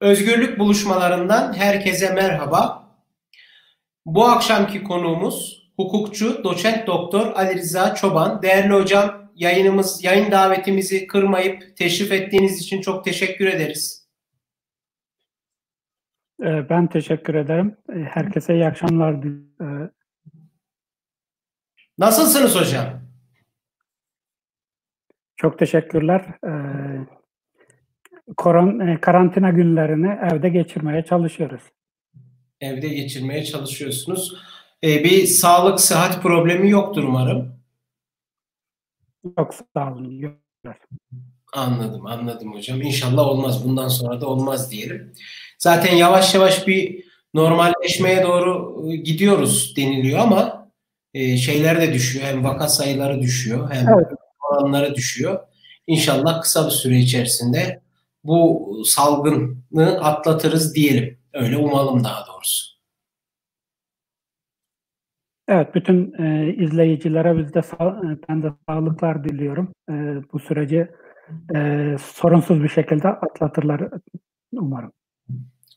Özgürlük buluşmalarından herkese merhaba. Bu akşamki konuğumuz hukukçu doçent doktor Ali Rıza Çoban. Değerli hocam yayınımız yayın davetimizi kırmayıp teşrif ettiğiniz için çok teşekkür ederiz. Ee, ben teşekkür ederim. Ee, herkese iyi akşamlar. Ee, Nasılsınız hocam? Çok teşekkürler. Koron, e, karantina günlerini evde geçirmeye çalışıyoruz. Evde geçirmeye çalışıyorsunuz. Bir sağlık, sıhhat problemi yoktur umarım. Yok sağ olun. Yok. Anladım, anladım hocam. İnşallah olmaz. Bundan sonra da olmaz diyelim. Zaten yavaş yavaş bir normalleşmeye doğru ıı, gidiyoruz deniliyor ama e, şeyler de düşüyor. Hem vaka sayıları düşüyor hem evet. oranları düşüyor. İnşallah kısa bir süre içerisinde bu salgını atlatırız diyelim. Öyle umalım daha doğrusu. Evet, bütün e, izleyicilere biz de e, ben de sağlıklar diliyorum. E, bu süreci e, sorunsuz bir şekilde atlatırlar umarım.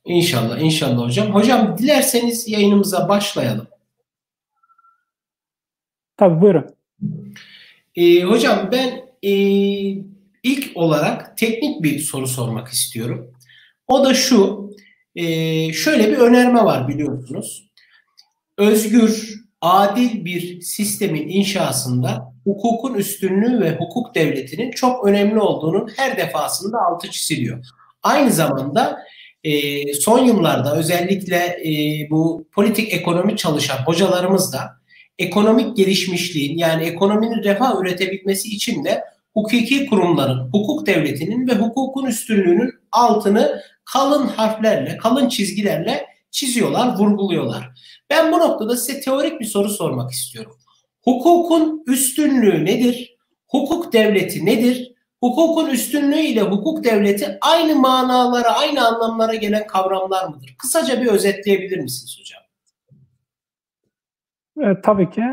İnşallah, inşallah hocam. Hocam dilerseniz yayınımıza başlayalım. Tabii buyurun. E, hocam ben e, ilk olarak teknik bir soru sormak istiyorum. O da şu, e, şöyle bir önerme var biliyorsunuz. Özgür, adil bir sistemin inşasında hukukun üstünlüğü ve hukuk devletinin çok önemli olduğunun her defasında altı çiziliyor. Aynı zamanda e, son yıllarda özellikle e, bu politik ekonomi çalışan hocalarımız da ekonomik gelişmişliğin yani ekonominin refah üretebilmesi için de hukuki kurumların, hukuk devletinin ve hukukun üstünlüğünün altını kalın harflerle, kalın çizgilerle çiziyorlar, vurguluyorlar. Ben bu noktada size teorik bir soru sormak istiyorum. Hukukun üstünlüğü nedir? Hukuk devleti nedir? Hukukun üstünlüğü ile hukuk devleti aynı manalara, aynı anlamlara gelen kavramlar mıdır? Kısaca bir özetleyebilir misiniz hocam? E, tabii ki.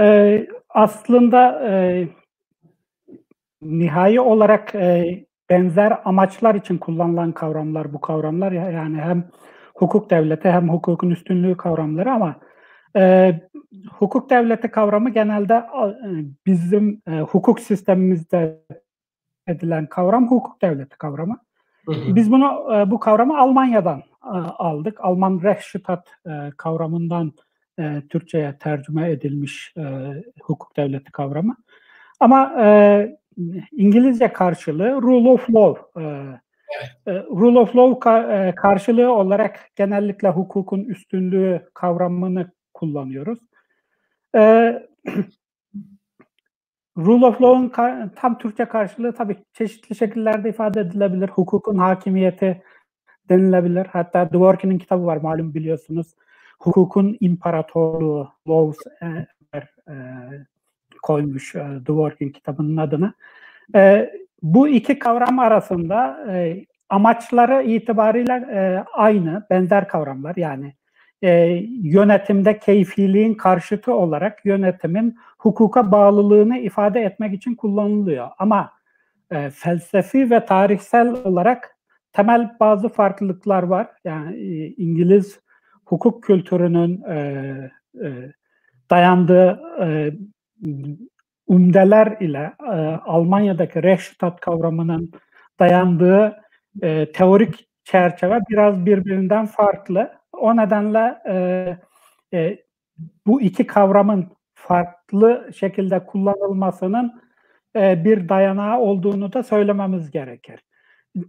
E, aslında e, nihai olarak e, benzer amaçlar için kullanılan kavramlar bu kavramlar yani hem hukuk devleti hem hukukun üstünlüğü kavramları ama e, hukuk devleti kavramı genelde e, bizim e, hukuk sistemimizde edilen kavram hukuk devleti kavramı. Hı hı. Biz bunu e, bu kavramı Almanya'dan e, aldık. Alman Rechtsstaat e, kavramından e, Türkçe'ye tercüme edilmiş e, hukuk devleti kavramı. Ama e, İngilizce karşılığı rule of law. E, e, rule of law ka, e, karşılığı olarak genellikle hukukun üstünlüğü kavramını kullanıyoruz. E, rule of law'un ka- tam Türkçe karşılığı tabii çeşitli şekillerde ifade edilebilir. Hukukun hakimiyeti denilebilir. Hatta Dworkin'in kitabı var malum biliyorsunuz. Hukukun imparatorluğu, laws e, e, koymuş e, Dworkin kitabının adını. E, bu iki kavram arasında e, amaçları itibariyle e, aynı, benzer kavramlar. Yani e, yönetimde keyfiliğin karşıtı olarak yönetimin hukuka bağlılığını ifade etmek için kullanılıyor. Ama e, felsefi ve tarihsel olarak temel bazı farklılıklar var. Yani e, İngiliz hukuk kültürünün e, e, dayandığı e, umdeler ile e, Almanya'daki Rechtsstaat kavramının dayandığı e, teorik çerçeve biraz birbirinden farklı. O nedenle e, e, bu iki kavramın farklı şekilde kullanılmasının e, bir dayanağı olduğunu da söylememiz gerekir.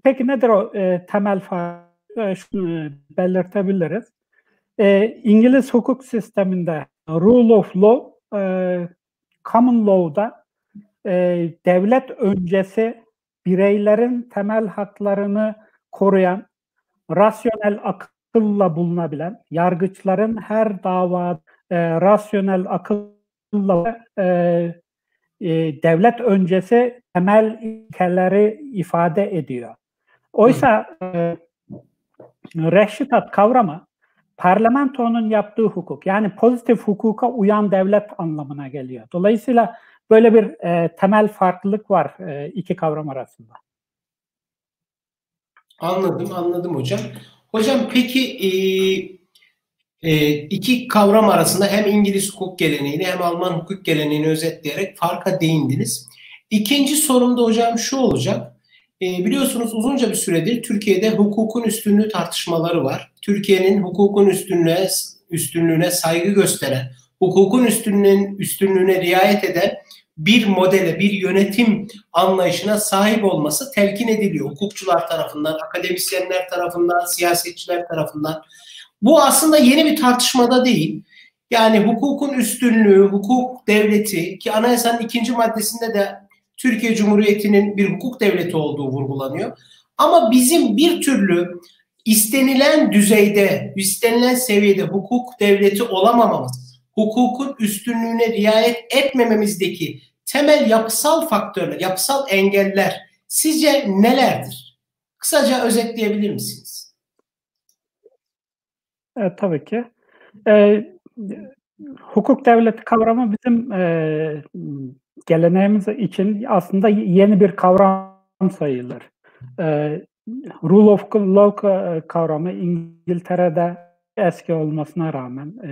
Peki nedir o e, temel fark? E, şunu belirtebiliriz. E, İngiliz hukuk sisteminde rule of law e, common law'da e, devlet öncesi bireylerin temel haklarını koruyan, rasyonel akılla bulunabilen, yargıçların her dava e, rasyonel akılla e, e, devlet öncesi temel ilkeleri ifade ediyor. Oysa e, reşitat kavramı parlamentonun yaptığı hukuk yani pozitif hukuka uyan devlet anlamına geliyor. Dolayısıyla böyle bir e, temel farklılık var e, iki kavram arasında. Anladım, anladım hocam. Hocam peki e, e, iki kavram arasında hem İngiliz hukuk geleneğini hem Alman hukuk geleneğini özetleyerek farka değindiniz. İkinci sorum da hocam şu olacak. E, biliyorsunuz uzunca bir süredir Türkiye'de hukukun üstünlüğü tartışmaları var. Türkiye'nin hukukun üstünlüğe üstünlüğüne saygı gösteren, hukukun üstünlüğün üstünlüğüne riayet eden bir modele, bir yönetim anlayışına sahip olması telkin ediliyor. Hukukçular tarafından, akademisyenler tarafından, siyasetçiler tarafından. Bu aslında yeni bir tartışmada değil. Yani hukukun üstünlüğü, hukuk devleti ki anayasanın ikinci maddesinde de Türkiye Cumhuriyeti'nin bir hukuk devleti olduğu vurgulanıyor. Ama bizim bir türlü istenilen düzeyde, istenilen seviyede hukuk devleti olamamamız, hukukun üstünlüğüne riayet etmememizdeki temel yapısal faktörler, yapısal engeller sizce nelerdir? Kısaca özetleyebilir misiniz? Evet, tabii ki. Ee, hukuk devleti kavramı bizim e, geleneğimiz için aslında yeni bir kavram sayılır. E, rule of law kavramı İngiltere'de eski olmasına rağmen e,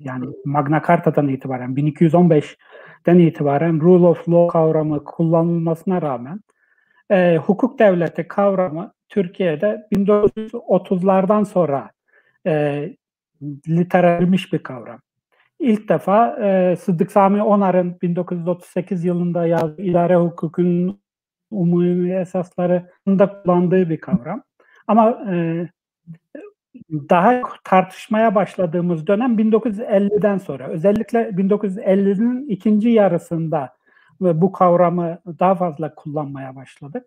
yani Magna Carta'dan itibaren 1215'den itibaren rule of law kavramı kullanılmasına rağmen e, hukuk devleti kavramı Türkiye'de 1930'lardan sonra e, litererilmiş bir kavram. İlk defa e, Sıddık Sami Onar'ın 1938 yılında yazdığı idare hukukunun umumi esaslarında kullandığı bir kavram. Ama e, daha tartışmaya başladığımız dönem 1950'den sonra. Özellikle 1950'nin ikinci yarısında ve bu kavramı daha fazla kullanmaya başladık.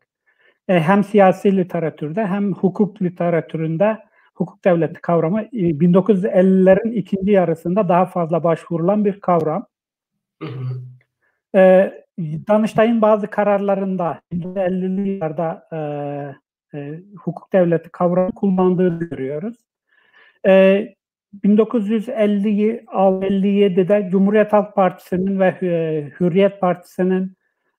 E, hem siyasi literatürde hem hukuk literatüründe hukuk devleti kavramı 1950'lerin e, ikinci yarısında daha fazla başvurulan bir kavram. Hı hı. E, Danıştay'ın bazı kararlarında 50'li yıllarda e, e, hukuk devleti kavramı kullandığını görüyoruz. E, 1957'de Cumhuriyet Halk Partisi'nin ve e, Hürriyet Partisi'nin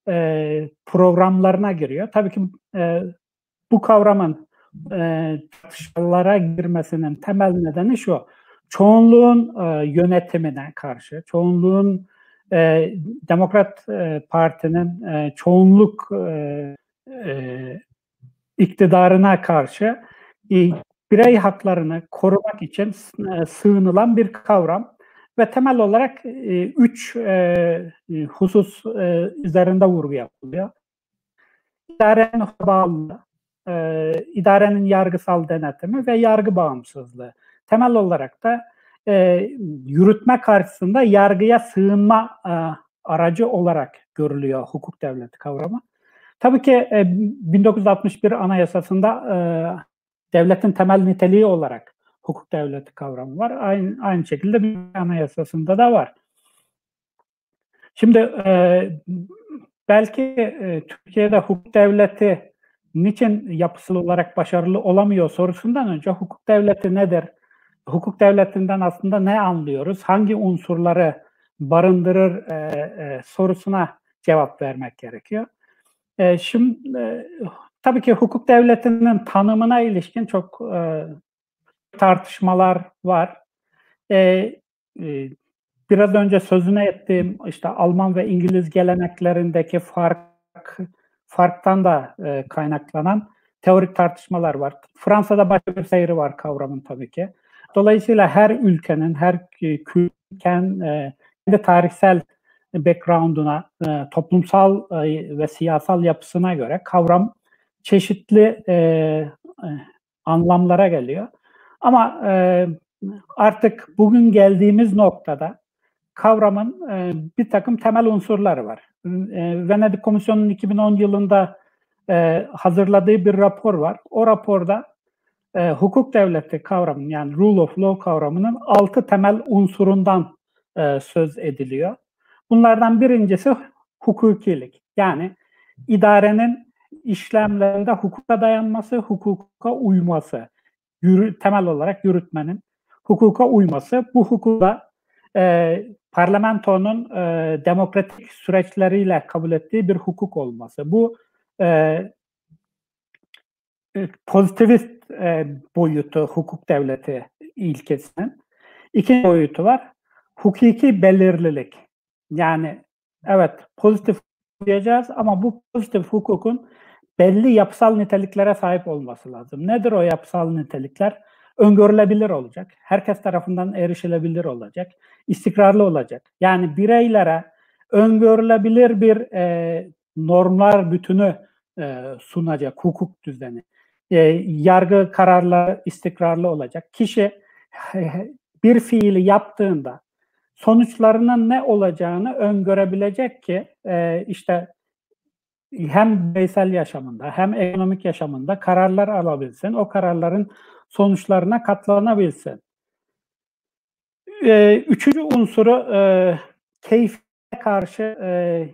e, programlarına giriyor. Tabii ki e, bu kavramın e, tartışmalara girmesinin temel nedeni şu. Çoğunluğun e, yönetimine karşı, çoğunluğun e, Demokrat e, Parti'nin e, çoğunluk e, e, iktidarına karşı e, birey haklarını korumak için e, sığınılan bir kavram ve temel olarak e, üç e, husus e, üzerinde vurgu yapılıyor. İdarenin bağlılığı, e, idarenin yargısal denetimi ve yargı bağımsızlığı. Temel olarak da e, yürütme karşısında yargıya sığınma e, aracı olarak görülüyor hukuk devleti kavramı. Tabii ki e, 1961 Anayasası'nda e, devletin temel niteliği olarak hukuk devleti kavramı var. Aynı, aynı şekilde bir anayasasında da var. Şimdi e, belki e, Türkiye'de hukuk devleti niçin yapısal olarak başarılı olamıyor sorusundan önce hukuk devleti nedir? Hukuk devletinden aslında ne anlıyoruz? Hangi unsurları barındırır e, e, sorusuna cevap vermek gerekiyor. E, şimdi e, tabii ki hukuk devletinin tanımına ilişkin çok e, tartışmalar var. E, e, biraz önce sözüne ettiğim işte Alman ve İngiliz geleneklerindeki fark farktan da e, kaynaklanan teorik tartışmalar var. Fransa'da başka bir seyri var kavramın tabii ki. Dolayısıyla her ülkenin, her kültürken e, kendi tarihsel background'una, e, toplumsal e, ve siyasal yapısına göre kavram çeşitli anlamlara geliyor. Ama artık bugün geldiğimiz noktada kavramın bir takım temel unsurları var. Venedik Komisyonu'nun 2010 yılında hazırladığı bir rapor var. O raporda e, hukuk devleti kavramının yani rule of law kavramının altı temel unsurundan e, söz ediliyor. Bunlardan birincisi hukukilik. Yani idarenin işlemlerinde hukuka dayanması, hukuka uyması. Yürü, temel olarak yürütmenin hukuka uyması. Bu hukuka e, parlamentonun e, demokratik süreçleriyle kabul ettiği bir hukuk olması. Bu e, pozitivist e, boyutu hukuk devleti ilkesinin. İkinci boyutu var. Hukuki belirlilik. Yani evet pozitif diyeceğiz ama bu pozitif hukukun belli yapısal niteliklere sahip olması lazım. Nedir o yapısal nitelikler? Öngörülebilir olacak. Herkes tarafından erişilebilir olacak. istikrarlı olacak. Yani bireylere öngörülebilir bir e, normlar bütünü e, sunacak hukuk düzeni. E, yargı kararları istikrarlı olacak. Kişi bir fiili yaptığında sonuçlarının ne olacağını öngörebilecek ki e, işte hem bireysel yaşamında hem ekonomik yaşamında kararlar alabilsin. O kararların sonuçlarına katlanabilsin. E, üçüncü unsuru e, keyfe karşı e,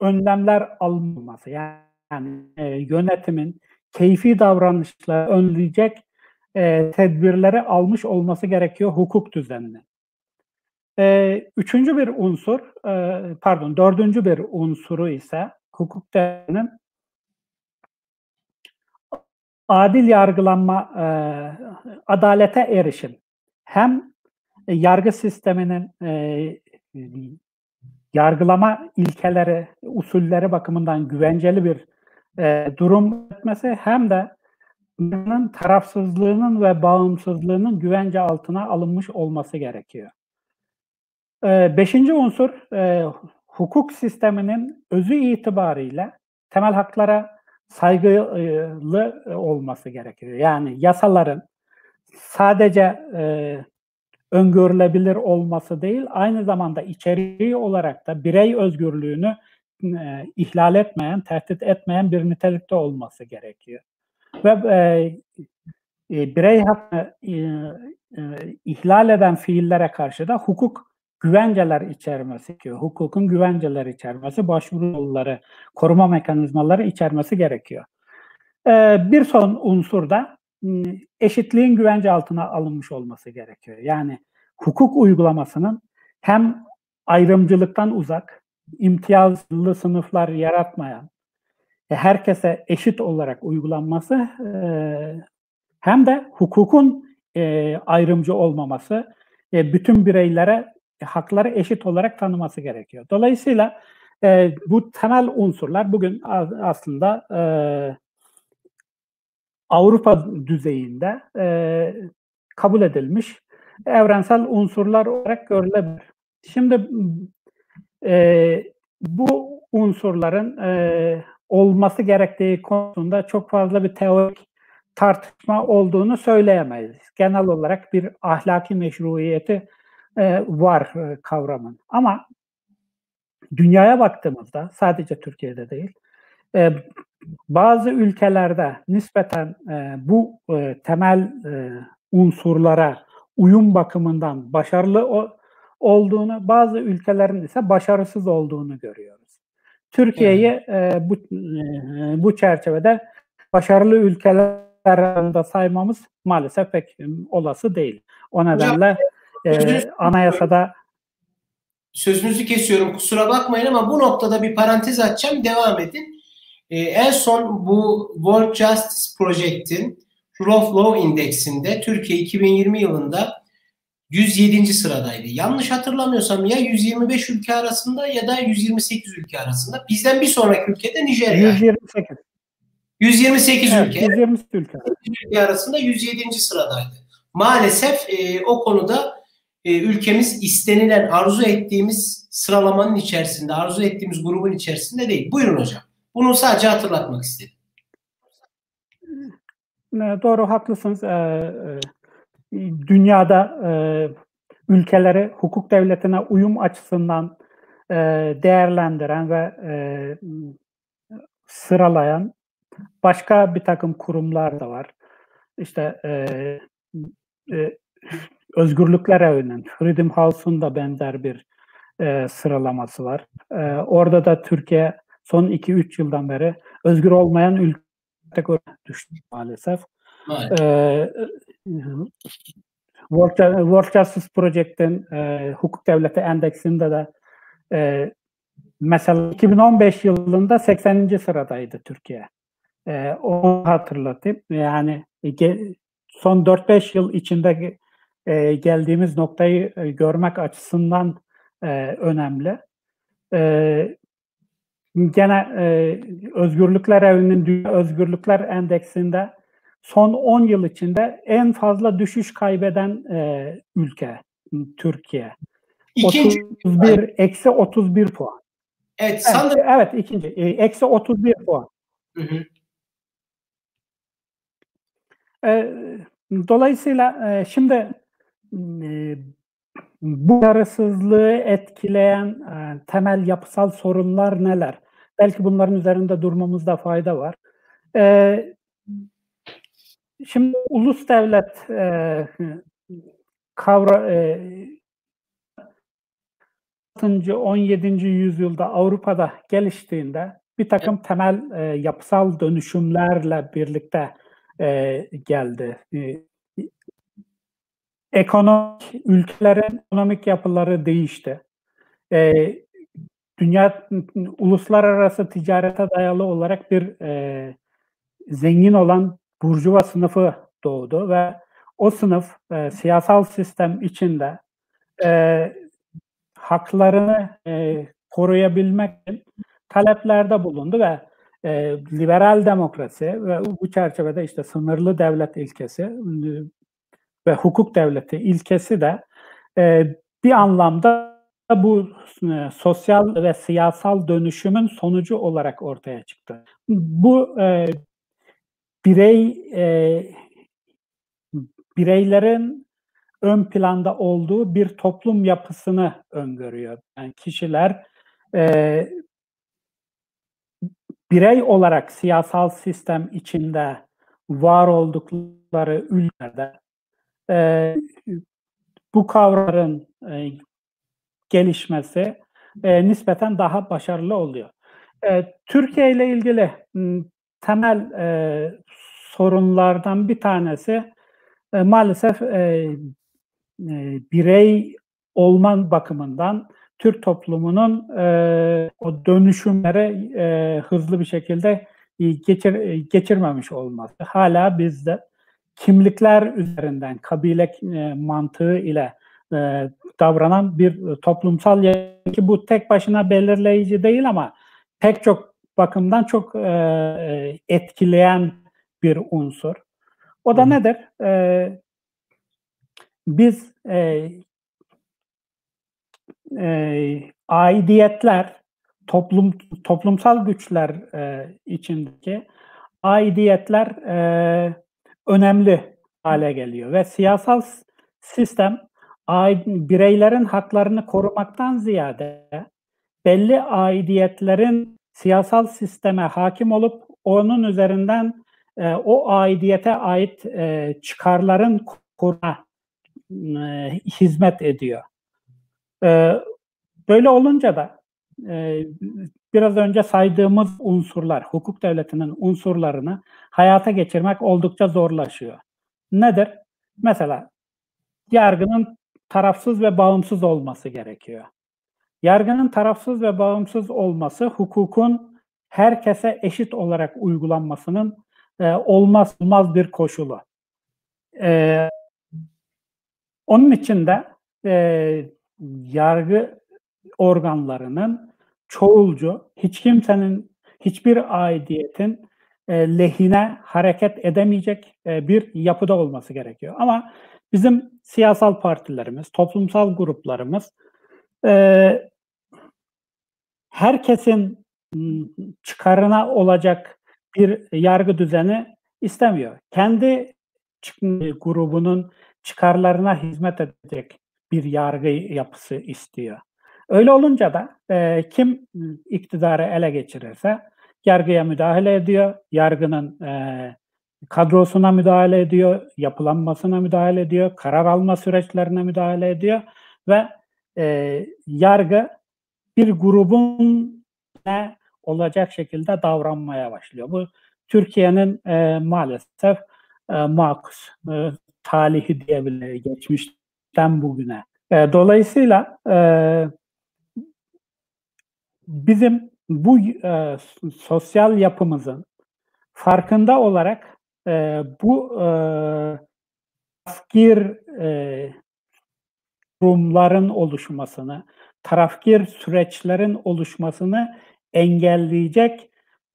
önlemler alınması. Yani e, yönetimin keyfi davranışları önleyecek e, tedbirleri almış olması gerekiyor hukuk düzeninin. E, üçüncü bir unsur, e, pardon dördüncü bir unsuru ise hukuk devletinin adil yargılanma, e, adalete erişim. Hem yargı sisteminin e, yargılama ilkeleri, usulleri bakımından güvenceli bir e, durum etmesi hem de tarafsızlığının ve bağımsızlığının güvence altına alınmış olması gerekiyor. E, beşinci unsur e, hukuk sisteminin özü itibariyle temel haklara saygılı olması gerekiyor. Yani yasaların sadece e, öngörülebilir olması değil, aynı zamanda içeriği olarak da birey özgürlüğünü e, ihlal etmeyen, tehdit etmeyen bir nitelikte olması gerekiyor. Ve e, e, birey hakkını e, e, ihlal eden fiillere karşı da hukuk güvenceler içermesi gerekiyor. Hukukun güvenceler içermesi, başvuru yolları, koruma mekanizmaları içermesi gerekiyor. E, bir son unsur da eşitliğin güvence altına alınmış olması gerekiyor. Yani hukuk uygulamasının hem ayrımcılıktan uzak, imtiyazlı sınıflar yaratmayan, e, herkese eşit olarak uygulanması e, hem de hukukun e, ayrımcı olmaması, bütün bireylere hakları eşit olarak tanıması gerekiyor. Dolayısıyla bu temel unsurlar bugün aslında Avrupa düzeyinde kabul edilmiş evrensel unsurlar olarak görülebilir. Şimdi e, bu unsurların e, olması gerektiği konusunda çok fazla bir teorik tartışma olduğunu söyleyemeyiz. Genel olarak bir ahlaki meşruiyeti e, var e, kavramın. Ama dünyaya baktığımızda sadece Türkiye'de değil, e, bazı ülkelerde nispeten e, bu e, temel e, unsurlara uyum bakımından başarılı o, olduğunu, bazı ülkelerin ise başarısız olduğunu görüyoruz. Türkiye'yi e, bu e, bu çerçevede başarılı ülkeler arasında saymamız maalesef pek olası değil. O nedenle e, anayasada sözünüzü kesiyorum kusura bakmayın ama bu noktada bir parantez açacağım devam edin. Ee, en son bu World Justice Project'in Rule of Law indeksinde Türkiye 2020 yılında 107. sıradaydı. Yanlış hatırlamıyorsam ya 125 ülke arasında ya da 128 ülke arasında. Bizden bir sonraki ülkede Nijerya. 128. 128 evet, ülke. 128 ülke. ülke arasında 107. sıradaydı. Maalesef e, o konuda e, ülkemiz istenilen, arzu ettiğimiz sıralamanın içerisinde, arzu ettiğimiz grubun içerisinde değil. Buyurun hocam. Bunu sadece hatırlatmak istedim. Doğru haklısınız. Ee, dünyada e, ülkeleri hukuk devletine uyum açısından e, değerlendiren ve e, sıralayan başka bir takım kurumlar da var. İşte e, e, özgürlükler evinin, Freedom House'un da benzer bir e, sıralaması var. E, orada da Türkiye son 2-3 yıldan beri özgür olmayan ülke düştü maalesef. Ee, World, World Justice Project'in e, hukuk devleti endeksinde de e, mesela 2015 yılında 80. sıradaydı Türkiye. E, onu hatırlatayım. Yani ge, son 4-5 yıl içinde e, geldiğimiz noktayı e, görmek açısından e, önemli. E, gene e, Özgürlükler Evi'nin Dünya Özgürlükler Endeksinde son 10 yıl içinde en fazla düşüş kaybeden e, ülke Türkiye. İkinci 31 eksi 31 puan. Evet, sanırım. Evet, evet ikinci. E, eksi 31 puan. Hı hı. E, dolayısıyla e, şimdi e, bu yarısızlığı etkileyen e, temel yapısal sorunlar neler? Belki bunların üzerinde durmamızda fayda var. E, şimdi ulus devlet e, kavra e, 17. yüzyılda Avrupa'da geliştiğinde bir takım temel e, yapısal dönüşümlerle birlikte e, geldi. E, ekonomik ülkelerin ekonomik yapıları değişti. E, dünya uluslararası ticarete dayalı olarak bir e, zengin olan burjuva sınıfı doğdu ve o sınıf e, siyasal sistem içinde e, haklarını e, koruyabilmek için taleplerde bulundu ve e, liberal demokrasi ve bu çerçevede işte sınırlı devlet ilkesi ve hukuk devleti ilkesi de e, bir anlamda bu e, sosyal ve siyasal dönüşümün sonucu olarak ortaya çıktı. Bu e, birey e, bireylerin ön planda olduğu bir toplum yapısını öngörüyor. Yani kişiler e, birey olarak siyasal sistem içinde var oldukları ülkelerde e, bu kavramların e, gelişmesi e, nispeten daha başarılı oluyor. E, Türkiye ile ilgili temel e, sorunlardan bir tanesi e, maalesef e, e, birey olman bakımından Türk toplumunun e, o dönüşümlere e, hızlı bir şekilde geçir, geçirmemiş olması. Hala bizde kimlikler üzerinden kabile e, mantığı ile e, davranan bir toplumsal ki bu tek başına belirleyici değil ama pek çok bakımdan çok e, etkileyen bir unsur. O da Hı. nedir? E, biz e, e, aidiyetler, toplum toplumsal güçler e, içindeki aidiyetler e, önemli hale geliyor ve siyasal sistem bireylerin haklarını korumaktan ziyade belli aidiyetlerin siyasal sisteme hakim olup onun üzerinden e, o aidiyete ait e, çıkarların koruma e, hizmet ediyor. E, böyle olunca da e, biraz önce saydığımız unsurlar, hukuk devletinin unsurlarını hayata geçirmek oldukça zorlaşıyor. Nedir? Mesela yargının tarafsız ve bağımsız olması gerekiyor. Yargının tarafsız ve bağımsız olması hukukun herkese eşit olarak uygulanmasının e, olmaz olmaz bir koşulu. E, onun için de e, yargı organlarının çoğulcu, hiç kimsenin, hiçbir aidiyetin e, lehine hareket edemeyecek e, bir yapıda olması gerekiyor. Ama bizim siyasal partilerimiz, toplumsal gruplarımız e, herkesin çıkarına olacak bir yargı düzeni istemiyor. Kendi grubunun çıkarlarına hizmet edecek bir yargı yapısı istiyor. Öyle olunca da e, kim iktidarı ele geçirirse yargıya müdahale ediyor, yargının e, kadrosuna müdahale ediyor, yapılanmasına müdahale ediyor, karar alma süreçlerine müdahale ediyor ve e, yargı bir grubun ne olacak şekilde davranmaya başlıyor. Bu Türkiye'nin e, maalesef e, makus e, talihi diyebiliriz geçmişten bugüne. E, dolayısıyla e, bizim bu e, sosyal yapımızın farkında olarak e, bu e, tarafgir e, kurumların oluşmasını, tarafgir süreçlerin oluşmasını engelleyecek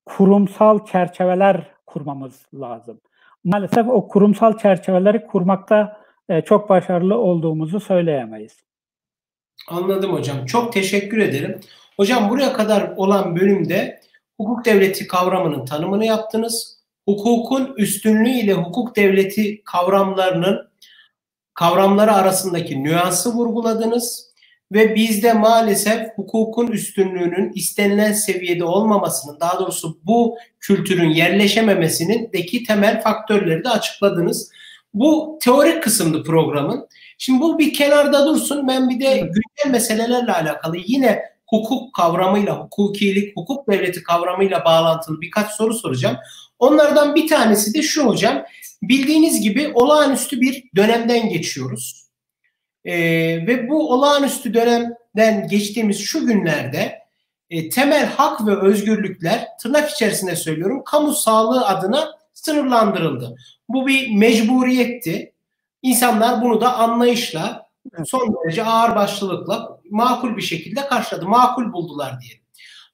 kurumsal çerçeveler kurmamız lazım. Maalesef o kurumsal çerçeveleri kurmakta e, çok başarılı olduğumuzu söyleyemeyiz. Anladım hocam. Çok teşekkür ederim. Hocam buraya kadar olan bölümde hukuk devleti kavramının tanımını yaptınız. Hukukun üstünlüğü ile hukuk devleti kavramlarının kavramları arasındaki nüansı vurguladınız ve bizde maalesef hukukun üstünlüğünün istenilen seviyede olmamasının daha doğrusu bu kültürün yerleşememesinin deki temel faktörleri de açıkladınız. Bu teorik kısımdı programın. Şimdi bu bir kenarda dursun. Ben bir de güncel meselelerle alakalı yine hukuk kavramıyla, hukukilik, hukuk devleti kavramıyla bağlantılı birkaç soru soracağım. Onlardan bir tanesi de şu hocam. Bildiğiniz gibi olağanüstü bir dönemden geçiyoruz. Ee, ve bu olağanüstü dönemden geçtiğimiz şu günlerde e, temel hak ve özgürlükler tırnak içerisinde söylüyorum kamu sağlığı adına sınırlandırıldı. Bu bir mecburiyetti. İnsanlar bunu da anlayışla son derece ağır başlılıkla makul bir şekilde karşıladı. Makul buldular diye.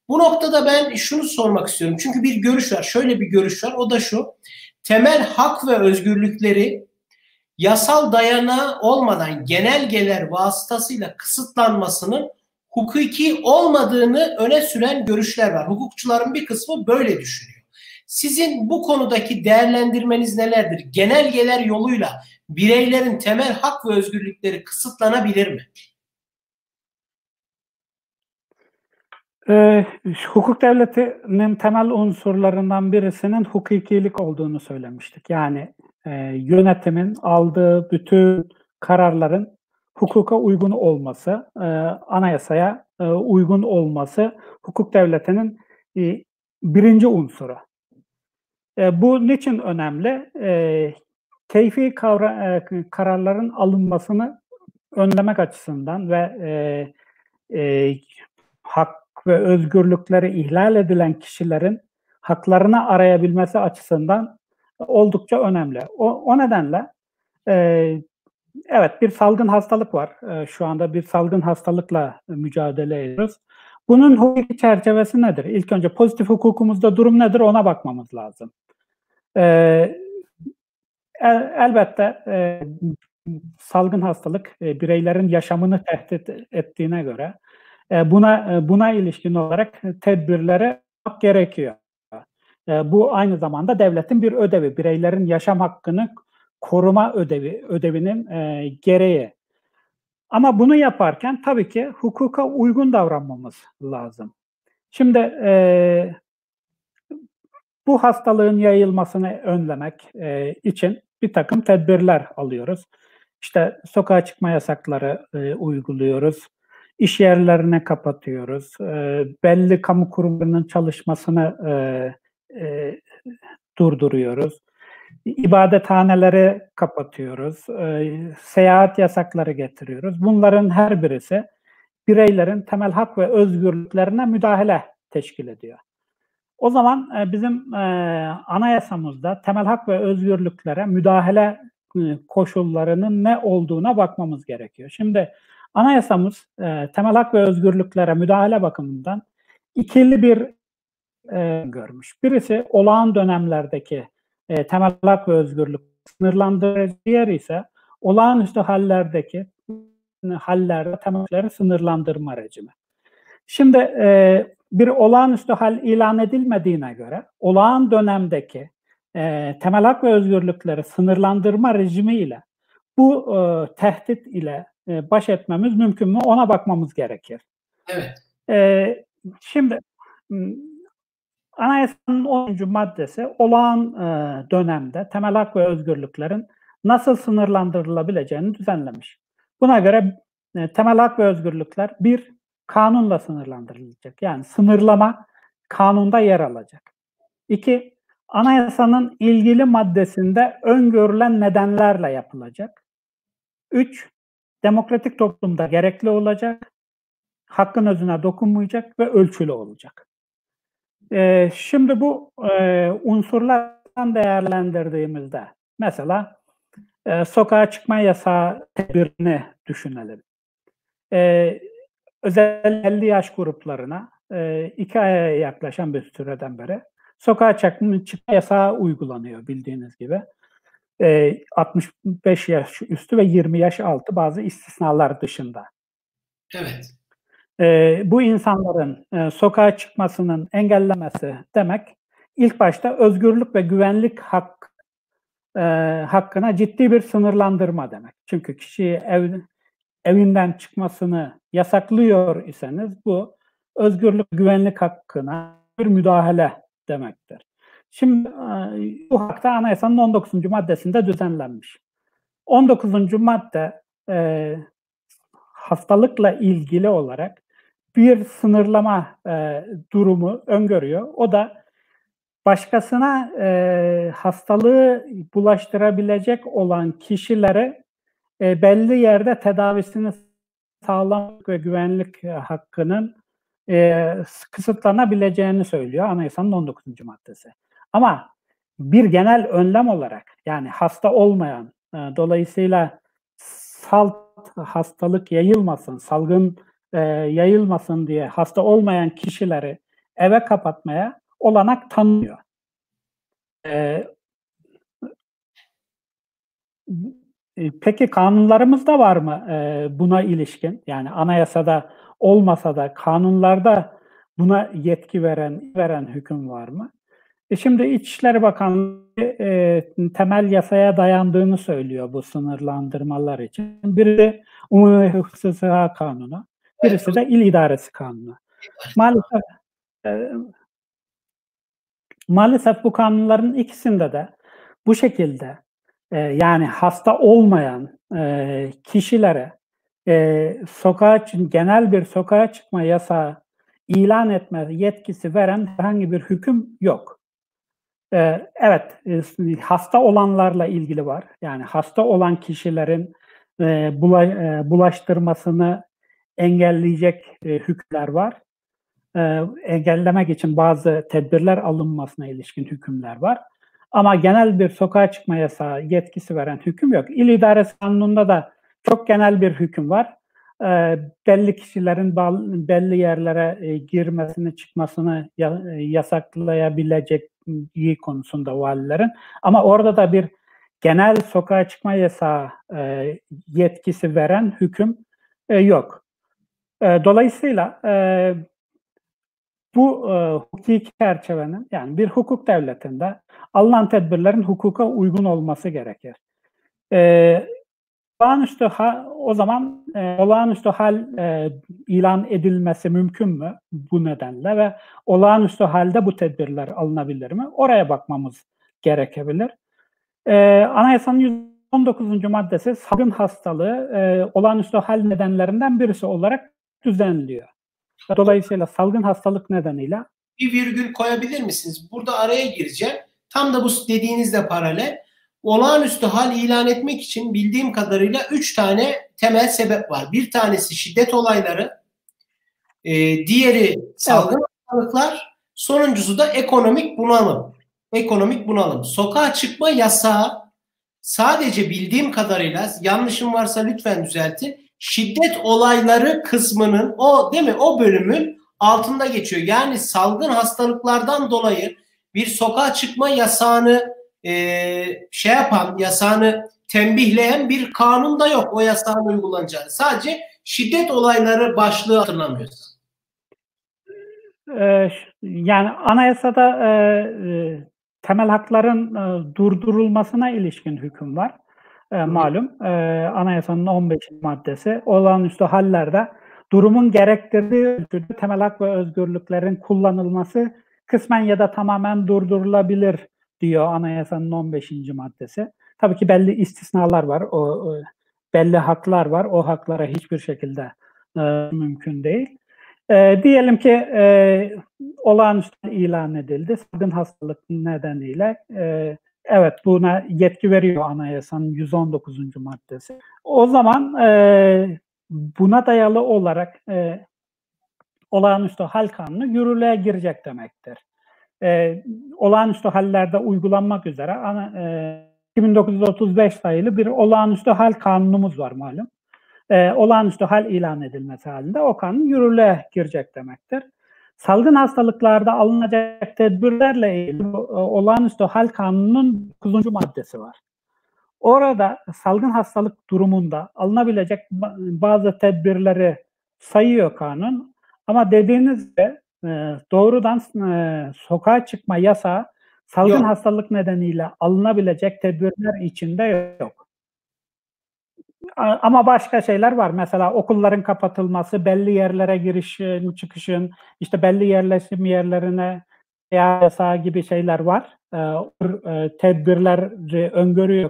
Bu noktada ben şunu sormak istiyorum. Çünkü bir görüş var. Şöyle bir görüş var. O da şu. Temel hak ve özgürlükleri yasal dayanağı olmadan genelgeler vasıtasıyla kısıtlanmasının hukuki olmadığını öne süren görüşler var. Hukukçuların bir kısmı böyle düşünüyor. Sizin bu konudaki değerlendirmeniz nelerdir? Genelgeler yoluyla bireylerin temel hak ve özgürlükleri kısıtlanabilir mi? E, hukuk devletinin temel unsurlarından birisinin hukukilik olduğunu söylemiştik. Yani e, yönetimin aldığı bütün kararların hukuka uygun olması, e, anayasaya e, uygun olması hukuk devletinin e, birinci unsuru. E, bu niçin önemli? E, keyfi kavra, e, kararların alınmasını önlemek açısından ve e, e, hak ve özgürlükleri ihlal edilen kişilerin haklarını arayabilmesi açısından oldukça önemli. O, o nedenle e, evet bir salgın hastalık var. E, şu anda bir salgın hastalıkla mücadele ediyoruz. Bunun hukuki çerçevesi nedir? İlk önce pozitif hukukumuzda durum nedir ona bakmamız lazım. E, el, elbette e, salgın hastalık e, bireylerin yaşamını tehdit ettiğine göre buna e, buna ilişkin olarak tedbirlere gerekiyor. E, bu aynı zamanda devletin bir ödevi, bireylerin yaşam hakkını koruma ödevi ödevinin gereği. Ama bunu yaparken tabii ki hukuka uygun davranmamız lazım. Şimdi e, bu hastalığın yayılmasını önlemek e, için bir takım tedbirler alıyoruz. İşte sokağa çıkma yasakları e, uyguluyoruz iş yerlerine kapatıyoruz. E, belli kamu kurumlarının çalışmasını e, e, durduruyoruz. İbadethaneleri kapatıyoruz. E, seyahat yasakları getiriyoruz. Bunların her birisi bireylerin temel hak ve özgürlüklerine müdahale teşkil ediyor. O zaman e, bizim e, anayasamızda temel hak ve özgürlüklere müdahale e, koşullarının ne olduğuna bakmamız gerekiyor. Şimdi Anayasamız e, temel hak ve özgürlüklere müdahale bakımından ikili bir e, görmüş. Birisi olağan dönemlerdeki e, temel hak ve özgürlük sınırlandırıcı, diğer ise olağanüstü hallerdeki hallerde temelleri sınırlandırma rejimi. Şimdi e, bir olağanüstü hal ilan edilmediğine göre olağan dönemdeki e, temel hak ve özgürlükleri sınırlandırma rejimi ile bu e, tehdit ile e, baş etmemiz mümkün mü ona bakmamız gerekir. Evet. E, şimdi anayasanın 10. maddesi olağan e, dönemde temel hak ve özgürlüklerin nasıl sınırlandırılabileceğini düzenlemiş. Buna göre e, temel hak ve özgürlükler bir kanunla sınırlandırılacak. Yani sınırlama kanunda yer alacak. İki, anayasanın ilgili maddesinde öngörülen nedenlerle yapılacak. Üç, demokratik toplumda gerekli olacak, hakkın özüne dokunmayacak ve ölçülü olacak. E, şimdi bu e, unsurlardan değerlendirdiğimizde mesela e, sokağa çıkma yasağı tedbirini düşünelim. E, özel 50 yaş gruplarına e, iki aya yaklaşan bir süreden beri sokağa çıkma, yasağı uygulanıyor bildiğiniz gibi. E, 65 yaş üstü ve 20 yaş altı bazı istisnalar dışında. Evet. E, bu insanların e, sokağa çıkmasının engellemesi demek ilk başta özgürlük ve güvenlik hak e, hakkına ciddi bir sınırlandırma demek. Çünkü kişi ev, evinden çıkmasını yasaklıyor iseniz bu özgürlük güvenlik hakkına bir müdahale demektir. Şimdi bu hakta anayasanın 19. maddesinde düzenlenmiş. 19. madde e, hastalıkla ilgili olarak bir sınırlama e, durumu öngörüyor. O da başkasına e, hastalığı bulaştırabilecek olan kişilere e, belli yerde tedavisini sağlamak ve güvenlik hakkının e, kısıtlanabileceğini söylüyor anayasanın 19. maddesi. Ama bir genel önlem olarak yani hasta olmayan e, dolayısıyla salt hastalık yayılmasın, salgın e, yayılmasın diye hasta olmayan kişileri eve kapatmaya olanak tanıyor. E, e peki kanunlarımızda var mı e, buna ilişkin? Yani anayasada olmasa da kanunlarda buna yetki veren veren hüküm var mı? E şimdi İçişleri Bakanlığı e, temel yasaya dayandığını söylüyor bu sınırlandırmalar için. Biri Umumi Hukuk Sıha Kanunu, birisi de İl İdaresi Kanunu. Maalesef e, maalesef bu kanunların ikisinde de bu şekilde e, yani hasta olmayan e, kişilere e, sokağa genel bir sokağa çıkma yasağı ilan etme yetkisi veren herhangi bir hüküm yok. Ee, evet, e, hasta olanlarla ilgili var. Yani hasta olan kişilerin e, e, bulaştırmasını engelleyecek hükümler var. Engellemek için bazı tedbirler alınmasına ilişkin hükümler var. Ama genel bir sokağa çıkma yasağı yetkisi veren hüküm yok. İl İdaresi Kanunu'nda da çok genel bir hüküm var. Belli kişilerin belli yerlere girmesini, çıkmasını yasaklayabilecek konusunda valilerin. Ama orada da bir genel sokağa çıkma yasağı e, yetkisi veren hüküm e, yok. E, dolayısıyla e, bu e, hukuki çerçevenin yani bir hukuk devletinde alınan tedbirlerin hukuka uygun olması gerekir. E, olağanüstü hal, o zaman e, olağanüstü hal e, ilan edilmesi mümkün mü bu nedenle ve olağanüstü halde bu tedbirler alınabilir mi? Oraya bakmamız gerekebilir. E, anayasanın 119. maddesi salgın hastalığı e, olağanüstü hal nedenlerinden birisi olarak düzenliyor. Dolayısıyla salgın hastalık nedeniyle bir virgül koyabilir misiniz? Burada araya gireceğim. Tam da bu dediğinizle paralel olağanüstü hal ilan etmek için bildiğim kadarıyla üç tane temel sebep var. Bir tanesi şiddet olayları, e, diğeri salgın hastalıklar, sonuncusu da ekonomik bunalım. Ekonomik bunalım. Sokağa çıkma yasağı sadece bildiğim kadarıyla yanlışım varsa lütfen düzeltin. Şiddet olayları kısmının o değil mi o bölümün altında geçiyor. Yani salgın hastalıklardan dolayı bir sokağa çıkma yasağını e, şey yapan, yasağını tembihleyen bir kanun da yok o yasağın uygulanacağı. Sadece şiddet olayları başlığı hatırlamıyoruz. Ee, yani anayasada e, e, temel hakların e, durdurulmasına ilişkin hüküm var. E, malum e, anayasanın 15 maddesi olağanüstü hallerde durumun gerektirdiği ölçüde temel hak ve özgürlüklerin kullanılması kısmen ya da tamamen durdurulabilir diyor anayasanın 15. maddesi. Tabii ki belli istisnalar var. O, o belli haklar var. O haklara hiçbir şekilde e, mümkün değil. E, diyelim ki e, olağanüstü ilan edildi. Salgın hastalık nedeniyle e, evet buna yetki veriyor anayasanın 119. maddesi. O zaman e, buna dayalı olarak e, olağanüstü hal kanunu yürürlüğe girecek demektir. E, olağanüstü hallerde uygulanmak üzere ana, e, 2935 sayılı bir olağanüstü hal kanunumuz var malum. E, olağanüstü hal ilan edilmesi halinde o kanun yürürlüğe girecek demektir. Salgın hastalıklarda alınacak tedbirlerle ilgili e, olağanüstü hal kanununun 9. maddesi var. Orada salgın hastalık durumunda alınabilecek bazı tedbirleri sayıyor kanun. Ama dediğiniz gibi e, doğrudan e, sokağa çıkma yasağı salgın yok. hastalık nedeniyle alınabilecek tedbirler içinde yok. Ama başka şeyler var. Mesela okulların kapatılması, belli yerlere girişin, çıkışın, işte belli yerleşim yerlerine yasağı gibi şeyler var. Ee, tedbirleri öngörüyor.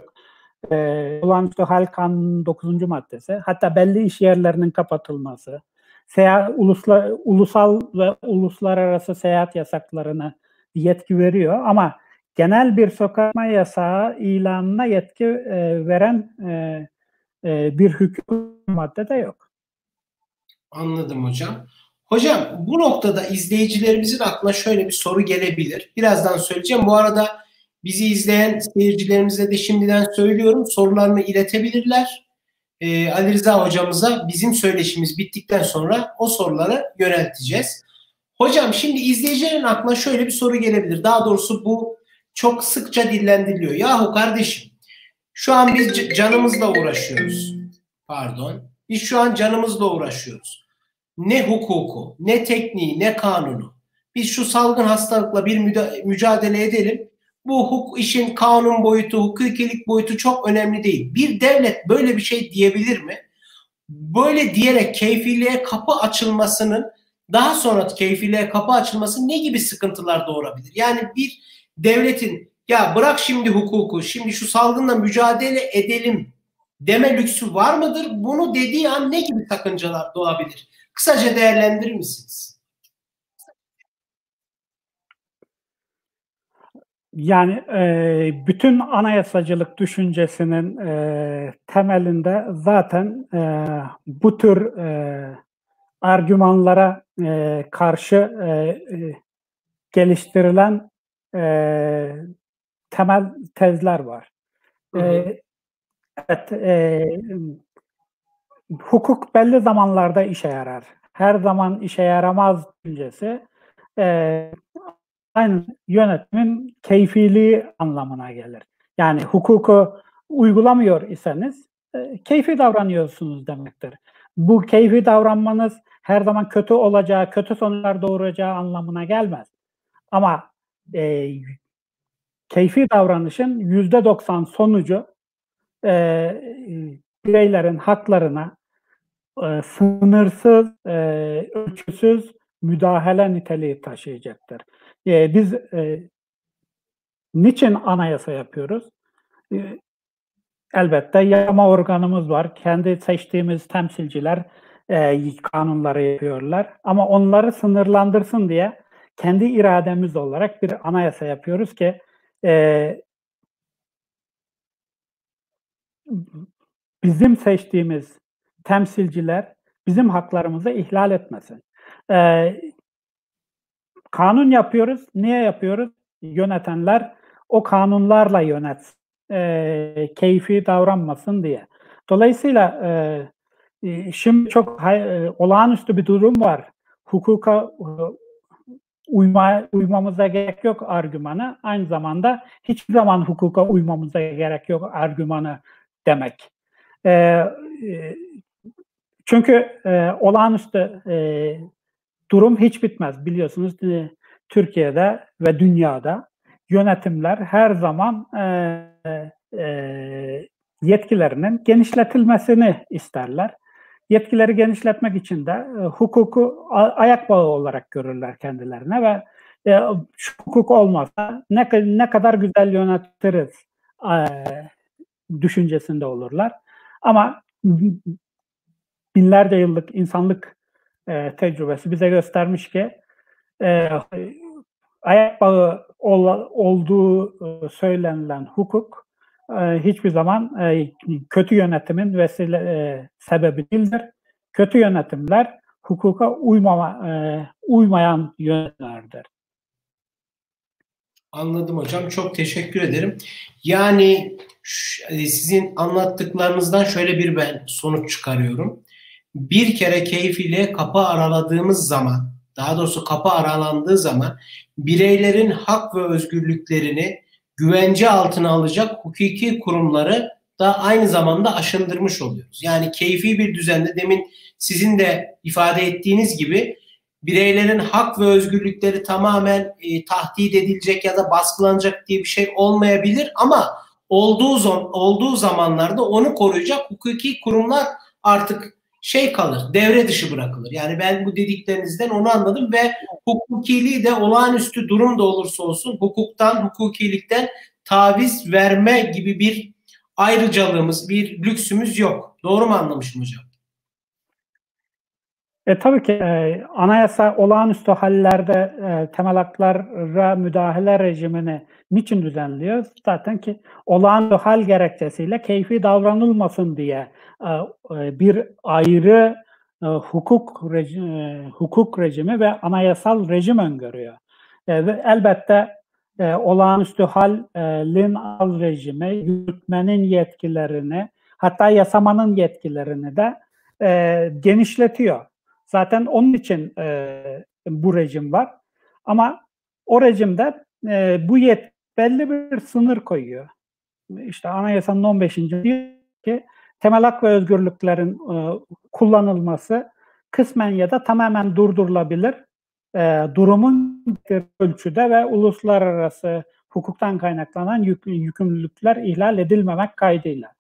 Ee, olağanüstü hal kanunun 9. maddesi. Hatta belli iş yerlerinin kapatılması, seyahat, ulusla, ulusal ve uluslararası seyahat yasaklarına yetki veriyor. Ama genel bir sokakma yasağı ilanına yetki e, veren e, e, bir hüküm maddede yok. Anladım hocam. Hocam bu noktada izleyicilerimizin aklına şöyle bir soru gelebilir. Birazdan söyleyeceğim. Bu arada bizi izleyen seyircilerimize de şimdiden söylüyorum. Sorularını iletebilirler. Ee, Ali Rıza hocamıza bizim söyleşimiz bittikten sonra o soruları yönelteceğiz. Hocam şimdi izleyicilerin aklına şöyle bir soru gelebilir. Daha doğrusu bu çok sıkça dillendiriliyor. Yahu kardeşim şu an biz canımızla uğraşıyoruz. Pardon. Biz şu an canımızla uğraşıyoruz. Ne hukuku, ne tekniği, ne kanunu. Biz şu salgın hastalıkla bir mücadele edelim. Bu hukuk işin kanun boyutu, hukukilik boyutu çok önemli değil. Bir devlet böyle bir şey diyebilir mi? Böyle diyerek keyfiliğe kapı açılmasının daha sonra keyfiliğe kapı açılması ne gibi sıkıntılar doğurabilir? Yani bir devletin ya bırak şimdi hukuku, şimdi şu salgınla mücadele edelim deme lüksü var mıdır? Bunu dediği an ne gibi sakıncalar doğabilir? Kısaca değerlendirir misiniz? Yani e, bütün anayasacılık düşüncesinin e, temelinde zaten e, bu tür e, argümanlara e, karşı e, e, geliştirilen e, temel tezler var. Hı hı. E, evet, e, hukuk belli zamanlarda işe yarar. Her zaman işe yaramaz düşüncesi e, aynı yönetimin keyfiliği anlamına gelir. Yani hukuku uygulamıyor iseniz e, keyfi davranıyorsunuz demektir. Bu keyfi davranmanız her zaman kötü olacağı, kötü sonuçlar doğuracağı anlamına gelmez. Ama e, keyfi davranışın yüzde doksan sonucu e, bireylerin haklarına e, sınırsız, e, ölçüsüz müdahale niteliği taşıyacaktır. E, biz e, niçin anayasa yapıyoruz? E, elbette yama organımız var. Kendi seçtiğimiz temsilciler e, kanunları yapıyorlar. Ama onları sınırlandırsın diye kendi irademiz olarak bir anayasa yapıyoruz ki e, bizim seçtiğimiz temsilciler bizim haklarımızı ihlal etmesin. E, kanun yapıyoruz. Niye yapıyoruz? Yönetenler o kanunlarla yönet, e, keyfi davranmasın diye. Dolayısıyla e, şimdi çok e, olağanüstü bir durum var. Hukuka uyma, uymamıza gerek yok argümanı aynı zamanda hiçbir zaman hukuka uymamıza gerek yok argümanı demek. Ee, e, çünkü e, olağanüstü e, durum hiç bitmez biliyorsunuz e, Türkiye'de ve dünyada yönetimler her zaman e, e, yetkilerinin genişletilmesini isterler yetkileri genişletmek için de e, hukuku ayak bağı olarak görürler kendilerine ve e, şu hukuk olmazsa ne, ne kadar güzel yönetiriz e, düşüncesinde olurlar. Ama binlerce yıllık insanlık e, tecrübesi bize göstermiş ki e, ayak bağı ol, olduğu e, söylenilen hukuk e, hiçbir zaman e, kötü yönetimin vesile e, sebebi değildir. Kötü yönetimler hukuka uymama, uymayan yönetimlerdir. Anladım hocam. Çok teşekkür ederim. Yani e, sizin anlattıklarınızdan şöyle bir ben sonuç çıkarıyorum. Bir kere keyfiyle kapı araladığımız zaman, daha doğrusu kapı aralandığı zaman bireylerin hak ve özgürlüklerini güvence altına alacak hukuki kurumları da aynı zamanda aşındırmış oluyoruz. Yani keyfi bir düzende demin sizin de ifade ettiğiniz gibi bireylerin hak ve özgürlükleri tamamen e, tahdit edilecek ya da baskılanacak diye bir şey olmayabilir ama olduğu zaman olduğu zamanlarda onu koruyacak hukuki kurumlar artık şey kalır, devre dışı bırakılır. Yani ben bu dediklerinizden onu anladım ve hukukiliği de olağanüstü durum da olursa olsun hukuktan, hukukilikten taviz verme gibi bir ayrıcalığımız, bir lüksümüz yok. Doğru mu anlamışım hocam? E, tabii ki e, anayasa olağanüstü hallerde e, temel haklara müdahale rejimini niçin düzenliyor? Zaten ki olağanüstü hal gerekçesiyle keyfi davranılmasın diye e, e, bir ayrı e, hukuk rejim, e, hukuk rejimi ve anayasal rejim öngörüyor. E, ve elbette e, olağanüstü halin al rejimi yürütmenin yetkilerini hatta yasamanın yetkilerini de e, genişletiyor. Zaten onun için e, bu rejim var. Ama o rejimde e, bu yet belli bir sınır koyuyor. İşte anayasanın 15. diyor ki temel hak ve özgürlüklerin e, kullanılması kısmen ya da tamamen durdurulabilir. E, durumun ölçüde ve uluslararası hukuktan kaynaklanan yük, yükümlülükler ihlal edilmemek kaydıyla.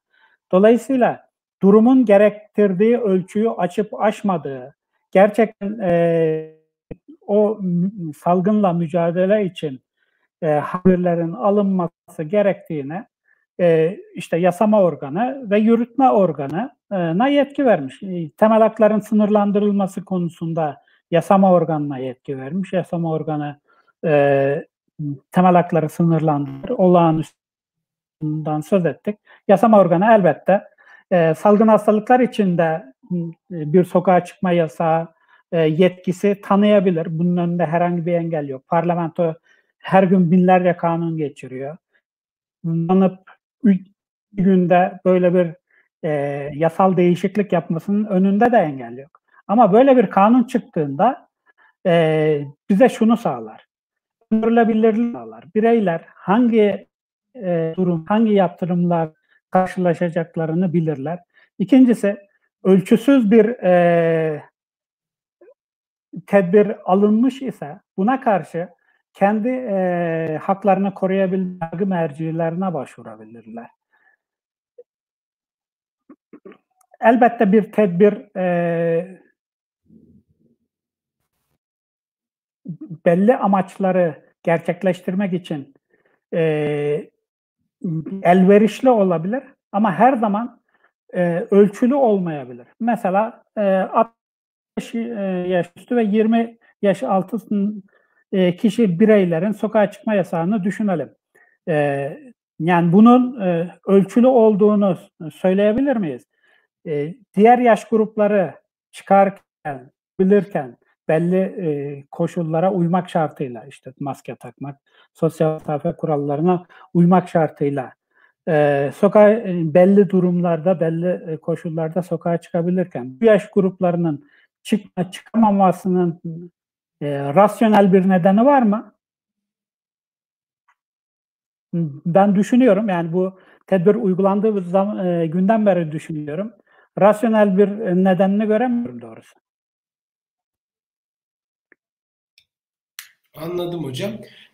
Dolayısıyla durumun gerektirdiği ölçüyü açıp aşmadığı, gerçekten e, o salgınla mücadele için e, haberlerin alınması gerektiğine e, işte yasama organı ve yürütme organına yetki vermiş. E, temel hakların sınırlandırılması konusunda yasama organına yetki vermiş. Yasama organı e, temel hakları sınırlandırır. Olağanüstünden söz ettik. Yasama organı elbette e, salgın hastalıklar içinde bir sokağa çıkma yasağı e, yetkisi tanıyabilir. Bunun önünde herhangi bir engel yok. Parlamento her gün binlerce kanun geçiriyor. Yanıp günde böyle bir e, yasal değişiklik yapmasının önünde de engel yok. Ama böyle bir kanun çıktığında e, bize şunu sağlar. Öngörülebilirlik sağlar. Bireyler hangi e, durum, hangi yaptırımlar karşılaşacaklarını bilirler. İkincisi ölçüsüz bir e, tedbir alınmış ise buna karşı kendi e, haklarını koruyabilme mercilerine başvurabilirler. Elbette bir tedbir e, belli amaçları gerçekleştirmek için e, elverişli olabilir ama her zaman e, ölçülü olmayabilir. Mesela e, 60 e, yaş üstü ve 20 yaş altı e, kişi bireylerin sokağa çıkma yasağını düşünelim. E, yani bunun e, ölçülü olduğunu söyleyebilir miyiz? E, diğer yaş grupları çıkarken, bilirken belli e, koşullara uymak şartıyla işte maske takmak, sosyal mesafe kurallarına uymak şartıyla e, sokağa e, belli durumlarda, belli e, koşullarda sokağa çıkabilirken bu yaş gruplarının çıkma çıkamamasının e, rasyonel bir nedeni var mı? Ben düşünüyorum yani bu tedbir uygulandığı zaman, e, günden beri düşünüyorum. Rasyonel bir nedenini göremiyorum doğrusu. Anladım hocam.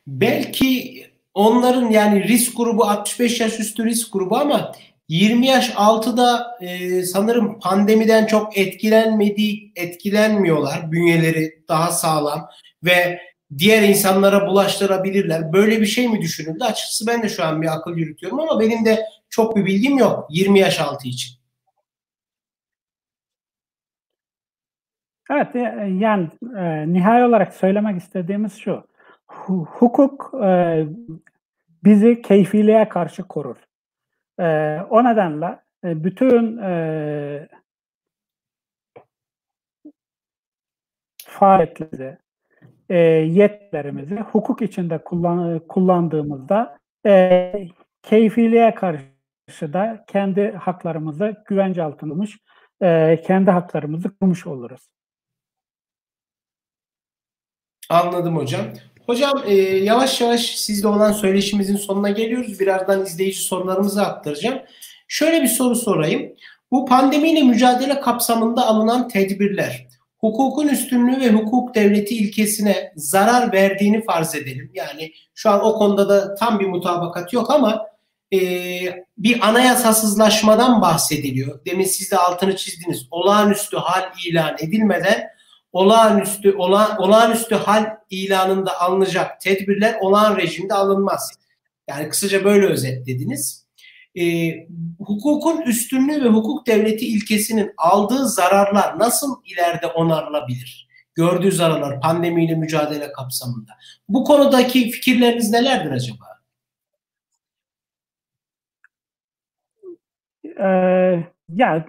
Belki Onların yani risk grubu 65 yaş üstü risk grubu ama 20 yaş altı da e, sanırım pandemiden çok etkilenmediği etkilenmiyorlar. Bünyeleri daha sağlam ve diğer insanlara bulaştırabilirler. Böyle bir şey mi düşünüldü? Açıkçası ben de şu an bir akıl yürütüyorum ama benim de çok bir bilgim yok 20 yaş altı için. Evet e, yani e, nihai olarak söylemek istediğimiz şu hukuk e, bizi keyfiliğe karşı korur. E, o nedenle e, bütün e, faaliyetleri e, yetkilerimizi hukuk içinde kullan, kullandığımızda e, keyfiliğe karşı da kendi haklarımızı güvence altına almış, e, kendi haklarımızı kurmuş oluruz. Anladım hocam. Hocam e, yavaş yavaş sizle olan söyleşimizin sonuna geliyoruz. Birazdan izleyici sorularımızı aktaracağım. Şöyle bir soru sorayım. Bu pandemiyle mücadele kapsamında alınan tedbirler hukukun üstünlüğü ve hukuk devleti ilkesine zarar verdiğini farz edelim. Yani şu an o konuda da tam bir mutabakat yok ama e, bir anayasasızlaşmadan bahsediliyor. Demin siz de altını çizdiniz. Olağanüstü hal ilan edilmeden olağanüstü olağan, olağanüstü hal ilanında alınacak tedbirler olağan rejimde alınmaz. Yani kısaca böyle özetlediniz e, hukukun üstünlüğü ve hukuk devleti ilkesinin aldığı zararlar nasıl ileride onarılabilir? Gördüğü zararlar pandemiyle mücadele kapsamında. Bu konudaki fikirleriniz nelerdir acaba? Ee, ya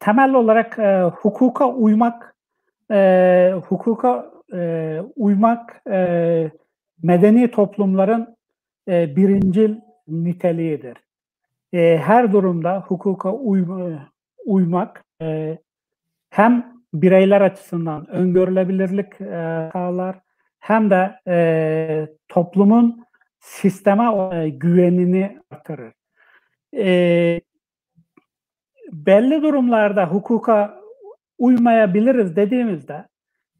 temel olarak e, hukuka uymak e, hukuka e, uymak e, medeni toplumların e, birincil niteliğidir e, her durumda hukuka uy, uymak e, hem bireyler açısından öngörülebilirlik e, sağlar hem de e, toplumun sisteme e, güvenini artırır. E, belli durumlarda hukuka uymayabiliriz dediğimizde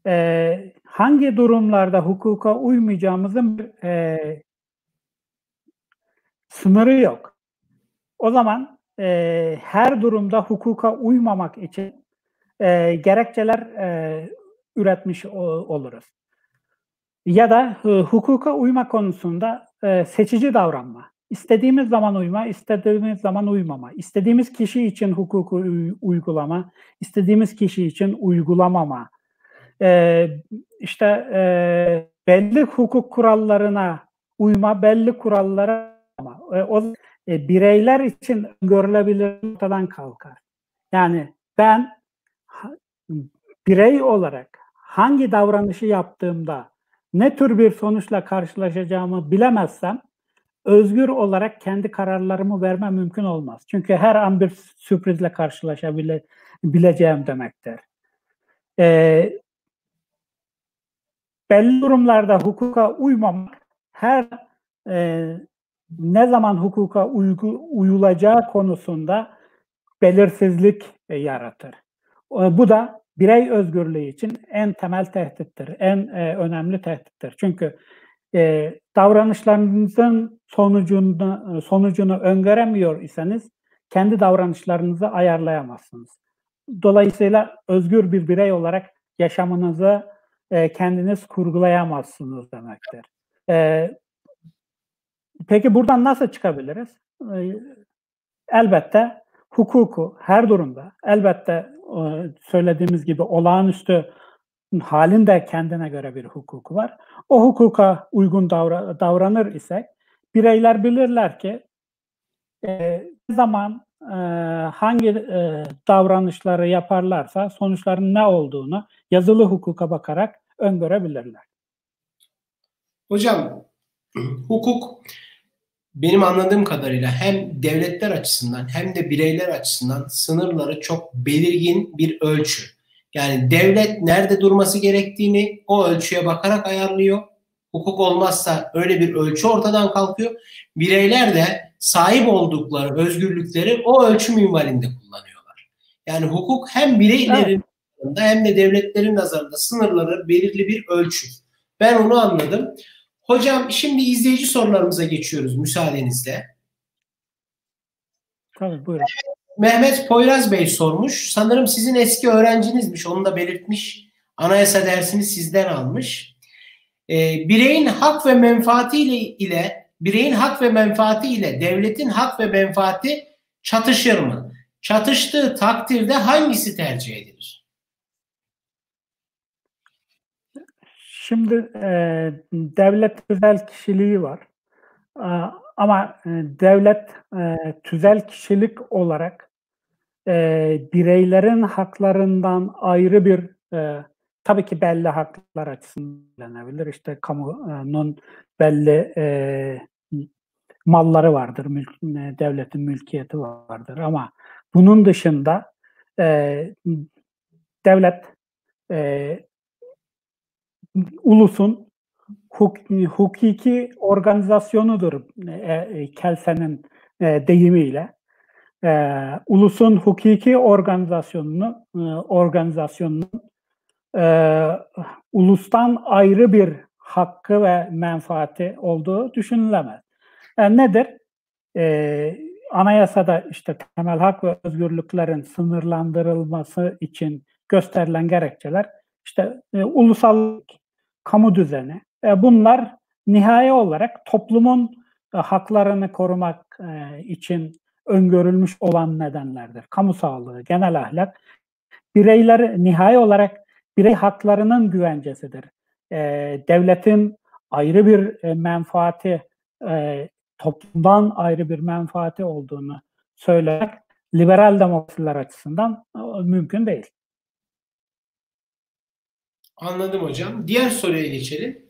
e, hangi durumlarda hukuka uymayacağımızın e, sınırı yok. O zaman e, her durumda hukuka uymamak için e, gerekçeler e, üretmiş oluruz. Ya da e, hukuka uyma konusunda e, seçici davranma. İstediğimiz zaman uyma, istediğimiz zaman uymama. İstediğimiz kişi için hukuku uygulama, istediğimiz kişi için uygulamama. E, işte e, belli hukuk kurallarına uyma, belli kurallara ama e, o e, bireyler için görülebilir ortadan kalkar. Yani ben birey olarak hangi davranışı yaptığımda ne tür bir sonuçla karşılaşacağımı bilemezsem özgür olarak kendi kararlarımı verme mümkün olmaz. Çünkü her an bir sürprizle karşılaşabileceğim demektir. Ee, belli durumlarda hukuka uymamak her e, ne zaman hukuka uygu, uyulacağı konusunda belirsizlik e, yaratır. Bu da birey özgürlüğü için en temel tehdittir, en e, önemli tehdittir. Çünkü e, davranışlarınızın sonucunu, sonucunu öngöremiyor iseniz kendi davranışlarınızı ayarlayamazsınız. Dolayısıyla özgür bir birey olarak yaşamınızı e, kendiniz kurgulayamazsınız demektir. E, Peki buradan nasıl çıkabiliriz? Ee, elbette hukuku her durumda, elbette e, söylediğimiz gibi olağanüstü halin de kendine göre bir hukuku var. O hukuka uygun davra, davranır isek bireyler bilirler ki e, ne zaman e, hangi e, davranışları yaparlarsa sonuçların ne olduğunu yazılı hukuka bakarak öngörebilirler. Hocam hukuk benim anladığım kadarıyla hem devletler açısından hem de bireyler açısından sınırları çok belirgin bir ölçü. Yani devlet nerede durması gerektiğini o ölçüye bakarak ayarlıyor. Hukuk olmazsa öyle bir ölçü ortadan kalkıyor. Bireyler de sahip oldukları özgürlükleri o ölçü minvalinde kullanıyorlar. Yani hukuk hem bireylerin evet. hem de devletlerin nazarında sınırları belirli bir ölçü. Ben onu anladım. Hocam şimdi izleyici sorularımıza geçiyoruz müsaadenizle. Tabii buyurun. Mehmet Poyraz Bey sormuş. Sanırım sizin eski öğrencinizmiş. Onu da belirtmiş. Anayasa dersini sizden almış. Ee, bireyin hak ve menfaati ile, ile bireyin hak ve menfaati ile devletin hak ve menfaati çatışır mı? Çatıştığı takdirde hangisi tercih edilir? Şimdi e, devlet tüzel kişiliği var. E, ama e, devlet e, tüzel kişilik olarak e, bireylerin haklarından ayrı bir e, tabii ki belli haklar açısından. İşte kamunun belli e, malları vardır, mülk, e, devletin mülkiyeti vardır ama bunun dışında e, devlet e, ulusun huk, hukuki organizasyonudur e, e, Kelsen'in e, deyimiyle. E, ulusun hukuki organizasyonunu e, organizasyonunun e, ulustan ayrı bir hakkı ve menfaati olduğu düşünülemez. Yani nedir? E, anayasada işte temel hak ve özgürlüklerin sınırlandırılması için gösterilen gerekçeler işte e, ulusal kamu düzeni. E, bunlar nihai olarak toplumun e, haklarını korumak e, için öngörülmüş olan nedenlerdir. Kamu sağlığı, genel ahlak, bireyler nihai olarak birey haklarının güvencesidir. Devletin ayrı bir menfaati, toplumdan ayrı bir menfaati olduğunu söylemek liberal demokrasiler açısından mümkün değil. Anladım hocam. Diğer soruya geçelim.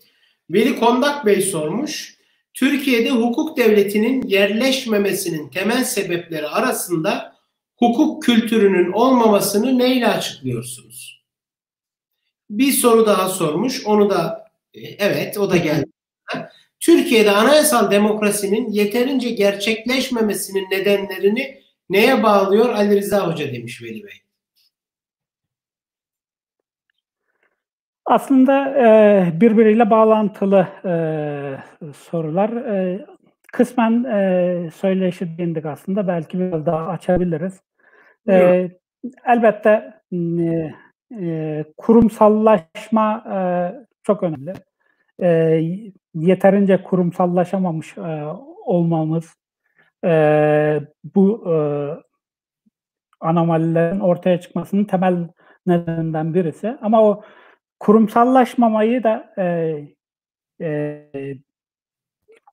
Veli Kondak Bey sormuş. Türkiye'de hukuk devletinin yerleşmemesinin temel sebepleri arasında hukuk kültürünün olmamasını neyle açıklıyorsunuz? Bir soru daha sormuş. Onu da e, evet o da geldi. Türkiye'de anayasal demokrasinin yeterince gerçekleşmemesinin nedenlerini neye bağlıyor Ali Rıza Hoca demiş Veli Bey. Aslında e, birbiriyle bağlantılı e, sorular. E, kısmen e, söyleşi değindik aslında. Belki biraz daha açabiliriz. E, elbette e, e, kurumsallaşma e, çok önemli. E, yeterince kurumsallaşamamış e, olmamız e, bu e, anomalilerin ortaya çıkmasının temel nedeninden birisi. Ama o kurumsallaşmamayı da e, e,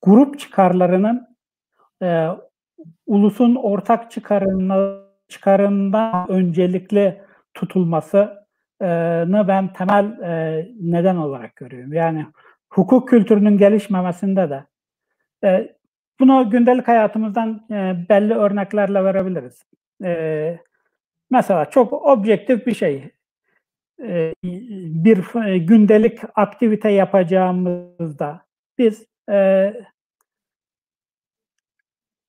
grup çıkarlarının e, ulusun ortak çıkarına, çıkarından öncelikli tutulmasını ben temel e, neden olarak görüyorum. Yani hukuk kültürünün gelişmemesinde de e, bunu gündelik hayatımızdan e, belli örneklerle verebiliriz. E, mesela çok objektif bir şey. E, bir e, gündelik aktivite yapacağımızda biz e,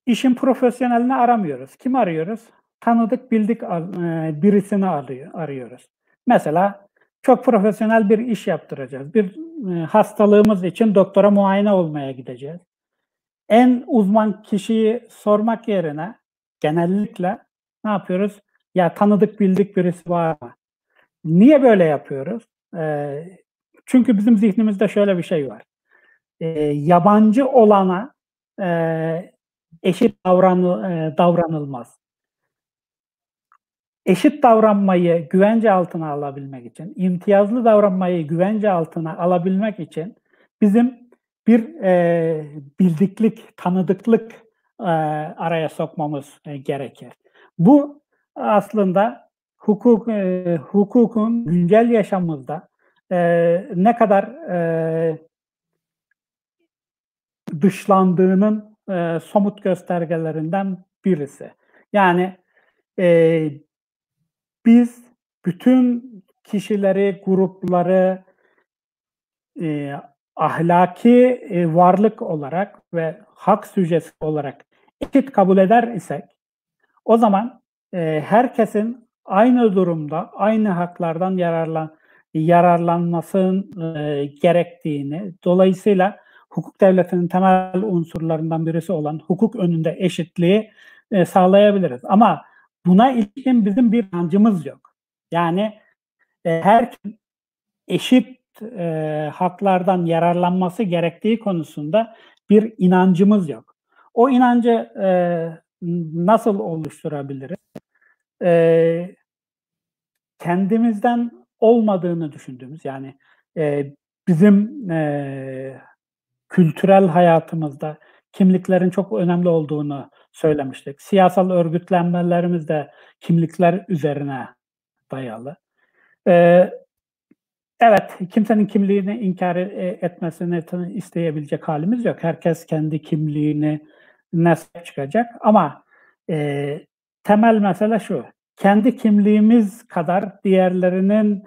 işin profesyonelini aramıyoruz. Kim arıyoruz? Tanıdık, bildik birisini arıyoruz. Mesela çok profesyonel bir iş yaptıracağız. Bir hastalığımız için doktora muayene olmaya gideceğiz. En uzman kişiyi sormak yerine genellikle ne yapıyoruz? Ya tanıdık bildik birisi var mı? Niye böyle yapıyoruz? E, çünkü bizim zihnimizde şöyle bir şey var. E, yabancı olana e, eşit davran, e, davranılmaz. Eşit davranmayı güvence altına alabilmek için, imtiyazlı davranmayı güvence altına alabilmek için bizim bir e, bildiklik, tanıdıklık e, araya sokmamız e, gerekir. Bu aslında hukuk e, hukukun güncel yaşamımızda e, ne kadar e, dışlandığının e, somut göstergelerinden birisi. Yani e, biz bütün kişileri, grupları e, ahlaki e, varlık olarak ve hak süjesi olarak eşit kabul eder isek o zaman e, herkesin aynı durumda aynı haklardan yararlan yararlanmasının e, gerektiğini dolayısıyla hukuk devletinin temel unsurlarından birisi olan hukuk önünde eşitliği e, sağlayabiliriz. Ama buna ilişkin bizim bir inancımız yok. Yani e, her eşit e, haklardan yararlanması gerektiği konusunda bir inancımız yok. O inancı e, nasıl oluşturabiliriz? E, kendimizden olmadığını düşündüğümüz yani e, bizim e, kültürel hayatımızda kimliklerin çok önemli olduğunu söylemiştik. Siyasal örgütlenmelerimiz de kimlikler üzerine dayalı. E, Evet, kimsenin kimliğini inkar e, etmesini isteyebilecek halimiz yok. Herkes kendi kimliğini nasıl çıkacak. Ama e, temel mesele şu. Kendi kimliğimiz kadar diğerlerinin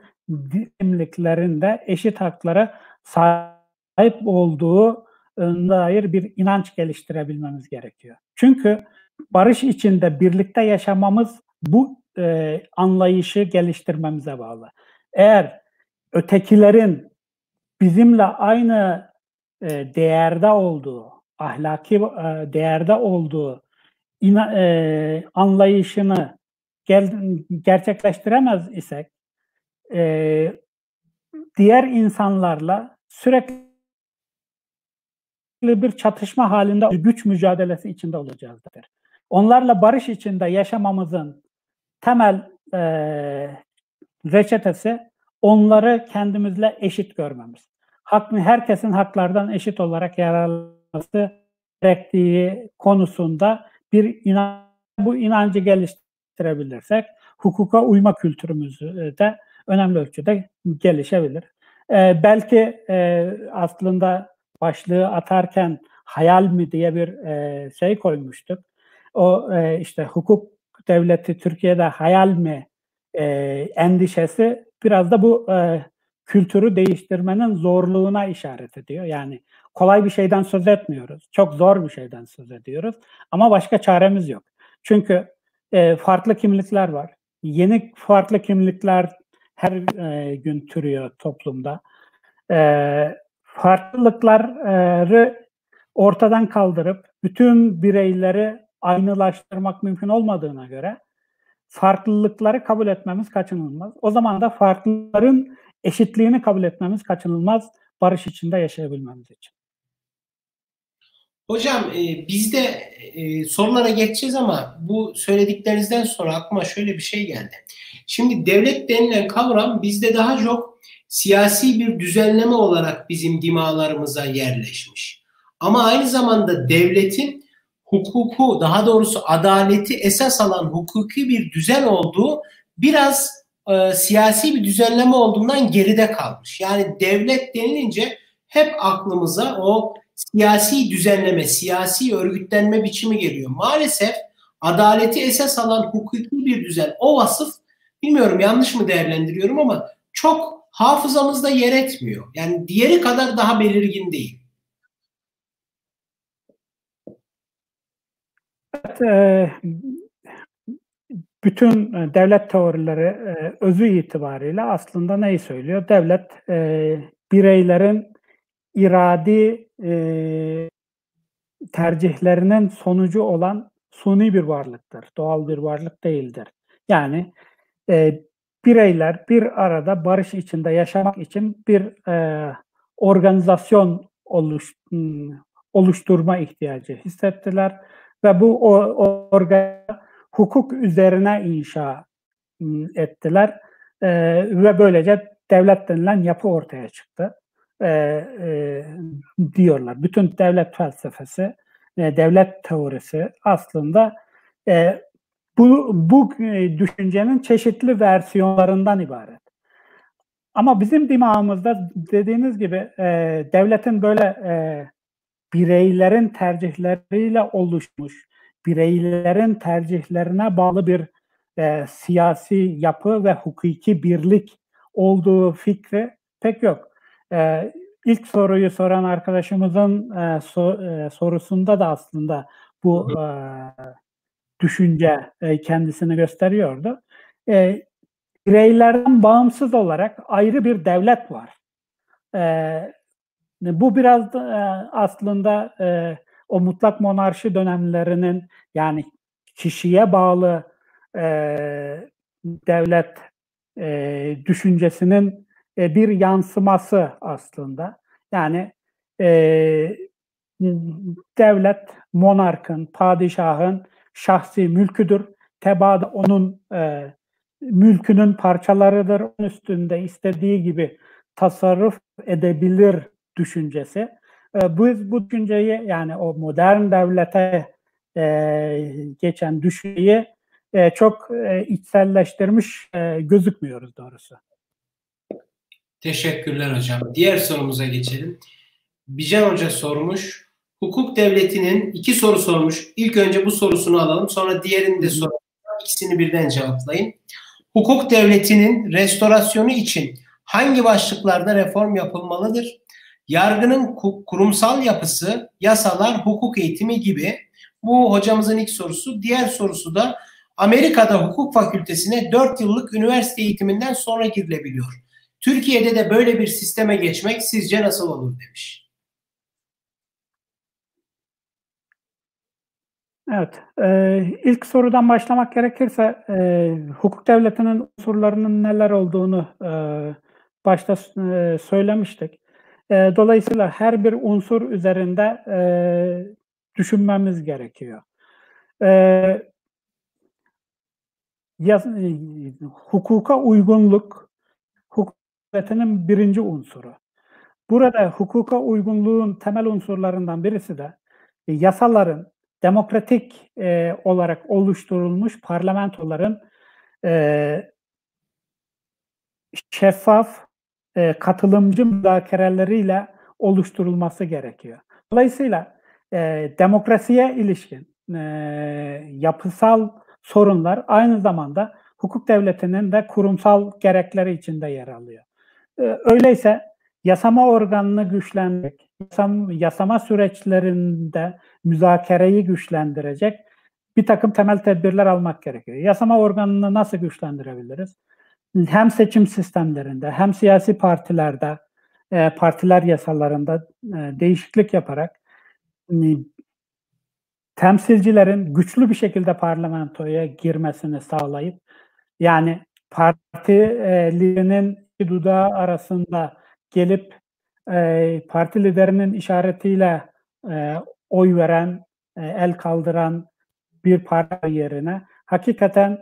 kimliklerinde eşit haklara sahip olduğu dair bir inanç geliştirebilmemiz gerekiyor. Çünkü barış içinde birlikte yaşamamız bu e, anlayışı geliştirmemize bağlı. Eğer ötekilerin bizimle aynı e, değerde olduğu, ahlaki e, değerde olduğu ina, e, anlayışını gel, gerçekleştiremez isek e, diğer insanlarla sürekli bir çatışma halinde güç mücadelesi içinde olacağızdır. Onlarla barış içinde yaşamamızın temel e, reçetesi onları kendimizle eşit görmemiz. Hak, herkesin haklardan eşit olarak yararlanması gerektiği konusunda bir inan bu inancı geliştirebilirsek hukuka uyma kültürümüzü de önemli ölçüde gelişebilir. Ee, belki e, aslında başlığı atarken hayal mi diye bir e, şey koymuştuk. O e, işte hukuk devleti Türkiye'de hayal mi e, endişesi biraz da bu e, kültürü değiştirmenin zorluğuna işaret ediyor. Yani kolay bir şeyden söz etmiyoruz. Çok zor bir şeyden söz ediyoruz. Ama başka çaremiz yok. Çünkü e, farklı kimlikler var. Yeni farklı kimlikler her e, gün türüyor toplumda. E, farklılıkları ortadan kaldırıp bütün bireyleri aynılaştırmak mümkün olmadığına göre farklılıkları kabul etmemiz kaçınılmaz. O zaman da farklıların eşitliğini kabul etmemiz kaçınılmaz barış içinde yaşayabilmemiz için. Hocam e, biz de e, sorulara geçeceğiz ama bu söylediklerinizden sonra aklıma şöyle bir şey geldi. Şimdi devlet denilen kavram bizde daha çok siyasi bir düzenleme olarak bizim dimalarımıza yerleşmiş. Ama aynı zamanda devletin hukuku daha doğrusu adaleti esas alan hukuki bir düzen olduğu biraz e, siyasi bir düzenleme olduğundan geride kalmış. Yani devlet denilince hep aklımıza o siyasi düzenleme, siyasi örgütlenme biçimi geliyor. Maalesef adaleti esas alan hukuki bir düzen. O vasıf bilmiyorum yanlış mı değerlendiriyorum ama çok hafızamızda yer etmiyor. Yani diğeri kadar daha belirgin değil. Evet, e, bütün e, devlet teorileri e, özü itibariyle aslında neyi söylüyor? Devlet bireylerin iradi tercihlerinin sonucu olan suni bir varlıktır. Doğal bir varlık değildir. Yani bireyler bir arada barış içinde yaşamak için bir organizasyon oluş, oluşturma ihtiyacı hissettiler ve bu organ hukuk üzerine inşa ettiler e, ve böylece devlet denilen yapı ortaya çıktı e, e, diyorlar. Bütün devlet felsefesi, e, devlet teorisi aslında e, bu, bu düşüncenin çeşitli versiyonlarından ibaret. Ama bizim dimağımızda dediğiniz gibi e, devletin böyle e, bireylerin tercihleriyle oluşmuş, bireylerin tercihlerine bağlı bir e, siyasi yapı ve hukuki birlik olduğu fikri pek yok. E, ilk soruyu soran arkadaşımızın e, so, e, sorusunda da aslında bu e, düşünce e, kendisini gösteriyordu. E, bireylerden bağımsız olarak ayrı bir devlet var. E, bu biraz da e, aslında e, o mutlak monarşi dönemlerinin yani kişiye bağlı e, devlet e, düşüncesinin e, bir yansıması aslında. Yani e, devlet monarkın, padişahın şahsi mülküdür. Tebaada onun e, mülkünün parçalarıdır. Onun üstünde istediği gibi tasarruf edebilir düşüncesi. E, bu, bu düşünceyi yani o modern devlete e, geçen düşünceyi e, çok e, içselleştirmiş e, gözükmüyoruz doğrusu. Teşekkürler hocam. Diğer sorumuza geçelim. Bican Hoca sormuş. Hukuk devletinin iki soru sormuş. İlk önce bu sorusunu alalım. Sonra diğerini de soralım. İkisini birden cevaplayın. Hukuk devletinin restorasyonu için hangi başlıklarda reform yapılmalıdır? Yargının kurumsal yapısı, yasalar, hukuk eğitimi gibi. Bu hocamızın ilk sorusu. Diğer sorusu da Amerika'da hukuk fakültesine 4 yıllık üniversite eğitiminden sonra girilebiliyor. Türkiye'de de böyle bir sisteme geçmek sizce nasıl olur demiş. Evet, e, ilk sorudan başlamak gerekirse e, hukuk devletinin unsurlarının neler olduğunu e, başta e, söylemiştik. E, dolayısıyla her bir unsur üzerinde e, düşünmemiz gerekiyor. E, yaz, e, hukuka uygunluk, devletinin birinci unsuru. Burada hukuka uygunluğun temel unsurlarından birisi de e, yasaların demokratik e, olarak oluşturulmuş parlamentoların e, şeffaf, e, katılımcı müzakereleriyle oluşturulması gerekiyor. Dolayısıyla e, demokrasiye ilişkin e, yapısal sorunlar aynı zamanda hukuk devletinin de kurumsal gerekleri içinde yer alıyor. E, öyleyse yasama organını güçlendirmek, yasam, yasama süreçlerinde müzakereyi güçlendirecek bir takım temel tedbirler almak gerekiyor. Yasama organını nasıl güçlendirebiliriz? Hem seçim sistemlerinde hem siyasi partilerde, e, partiler yasalarında e, değişiklik yaparak e, temsilcilerin güçlü bir şekilde parlamentoya girmesini sağlayıp yani partilerinin dudağı arasında gelip e, parti liderinin işaretiyle e, oy veren, e, el kaldıran bir parti yerine hakikaten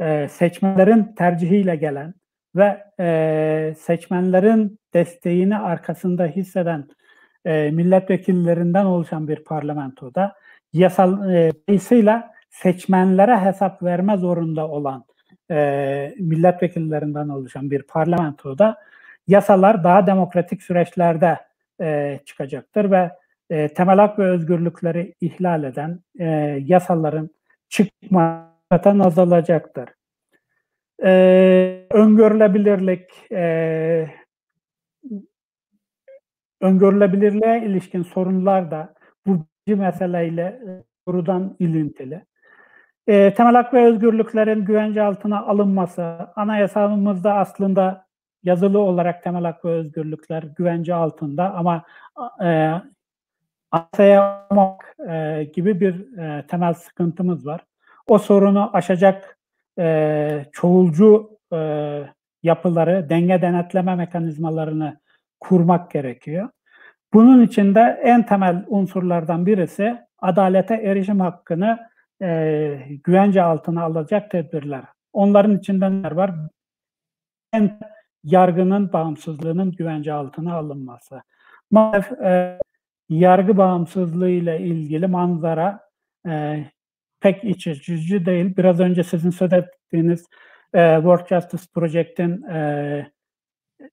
e, seçmenlerin tercihiyle gelen ve e, seçmenlerin desteğini arkasında hisseden e, milletvekillerinden oluşan bir parlamentoda yasal e, seçmenlere hesap verme zorunda olan e, milletvekillerinden oluşan bir parlamentoda yasalar daha demokratik süreçlerde e, çıkacaktır ve e, temel hak ve özgürlükleri ihlal eden e, yasaların çıkmadan azalacaktır. E, öngörülebilirlik e, öngörülebilirliğe ilişkin sorunlar da bu meseleyle doğrudan ilintili. E, temel hak ve özgürlüklerin güvence altına alınması, anayasamızda aslında yazılı olarak temel hak ve özgürlükler güvence altında ama e, atayamamak e, gibi bir e, temel sıkıntımız var. O sorunu aşacak e, çoğulcu e, yapıları, denge denetleme mekanizmalarını kurmak gerekiyor. Bunun için de en temel unsurlardan birisi adalete erişim hakkını e, güvence altına alacak tedbirler. Onların içinde neler var? En yargının bağımsızlığının güvence altına alınması. Maalesef e, yargı bağımsızlığı ile ilgili manzara e, pek iç açıcı değil. Biraz önce sizin söz ettiğiniz e, World Justice Project'in e,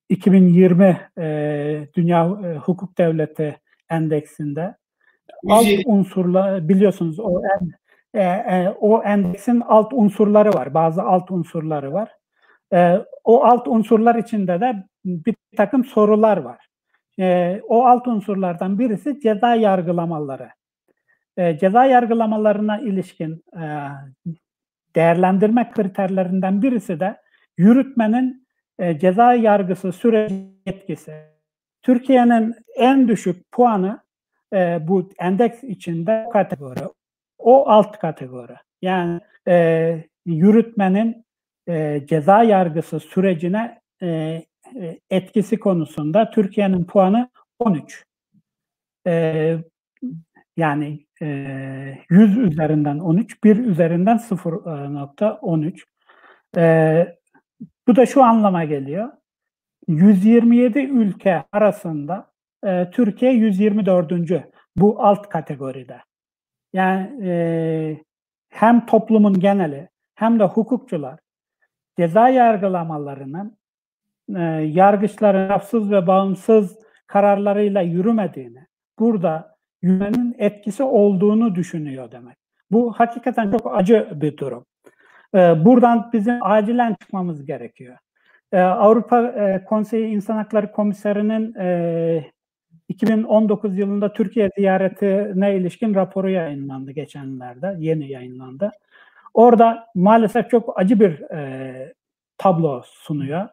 2020 e, Dünya e, Hukuk Devleti Endeksinde alt unsurlar biliyorsunuz o en, e, e, o endeksin alt unsurları var. Bazı alt unsurları var. E, o alt unsurlar içinde de bir takım sorular var. E, o alt unsurlardan birisi ceza yargılamaları. E, ceza yargılamalarına ilişkin e, değerlendirme kriterlerinden birisi de yürütmenin e, ceza yargısı süreci etkisi. Türkiye'nin en düşük puanı e, bu endeks içinde kategori. O alt kategori. Yani e, yürütmenin e, ceza yargısı sürecine e, e, etkisi konusunda Türkiye'nin puanı 13. E, yani e, 100 üzerinden 13, 1 üzerinden 0.13. E, bu da şu anlama geliyor. 127 ülke arasında e, Türkiye 124. bu alt kategoride. Yani e, hem toplumun geneli hem de hukukçular ceza yargılamalarının e, yargıçların hafsız ve bağımsız kararlarıyla yürümediğini, burada yürümenin etkisi olduğunu düşünüyor demek. Bu hakikaten çok acı bir durum. E, buradan bizim acilen çıkmamız gerekiyor. E, Avrupa e, Konseyi İnsan Hakları Komiserinin e, 2019 yılında Türkiye ziyaretine ilişkin raporu yayınlandı geçenlerde, yeni yayınlandı. Orada maalesef çok acı bir e, tablo sunuyor.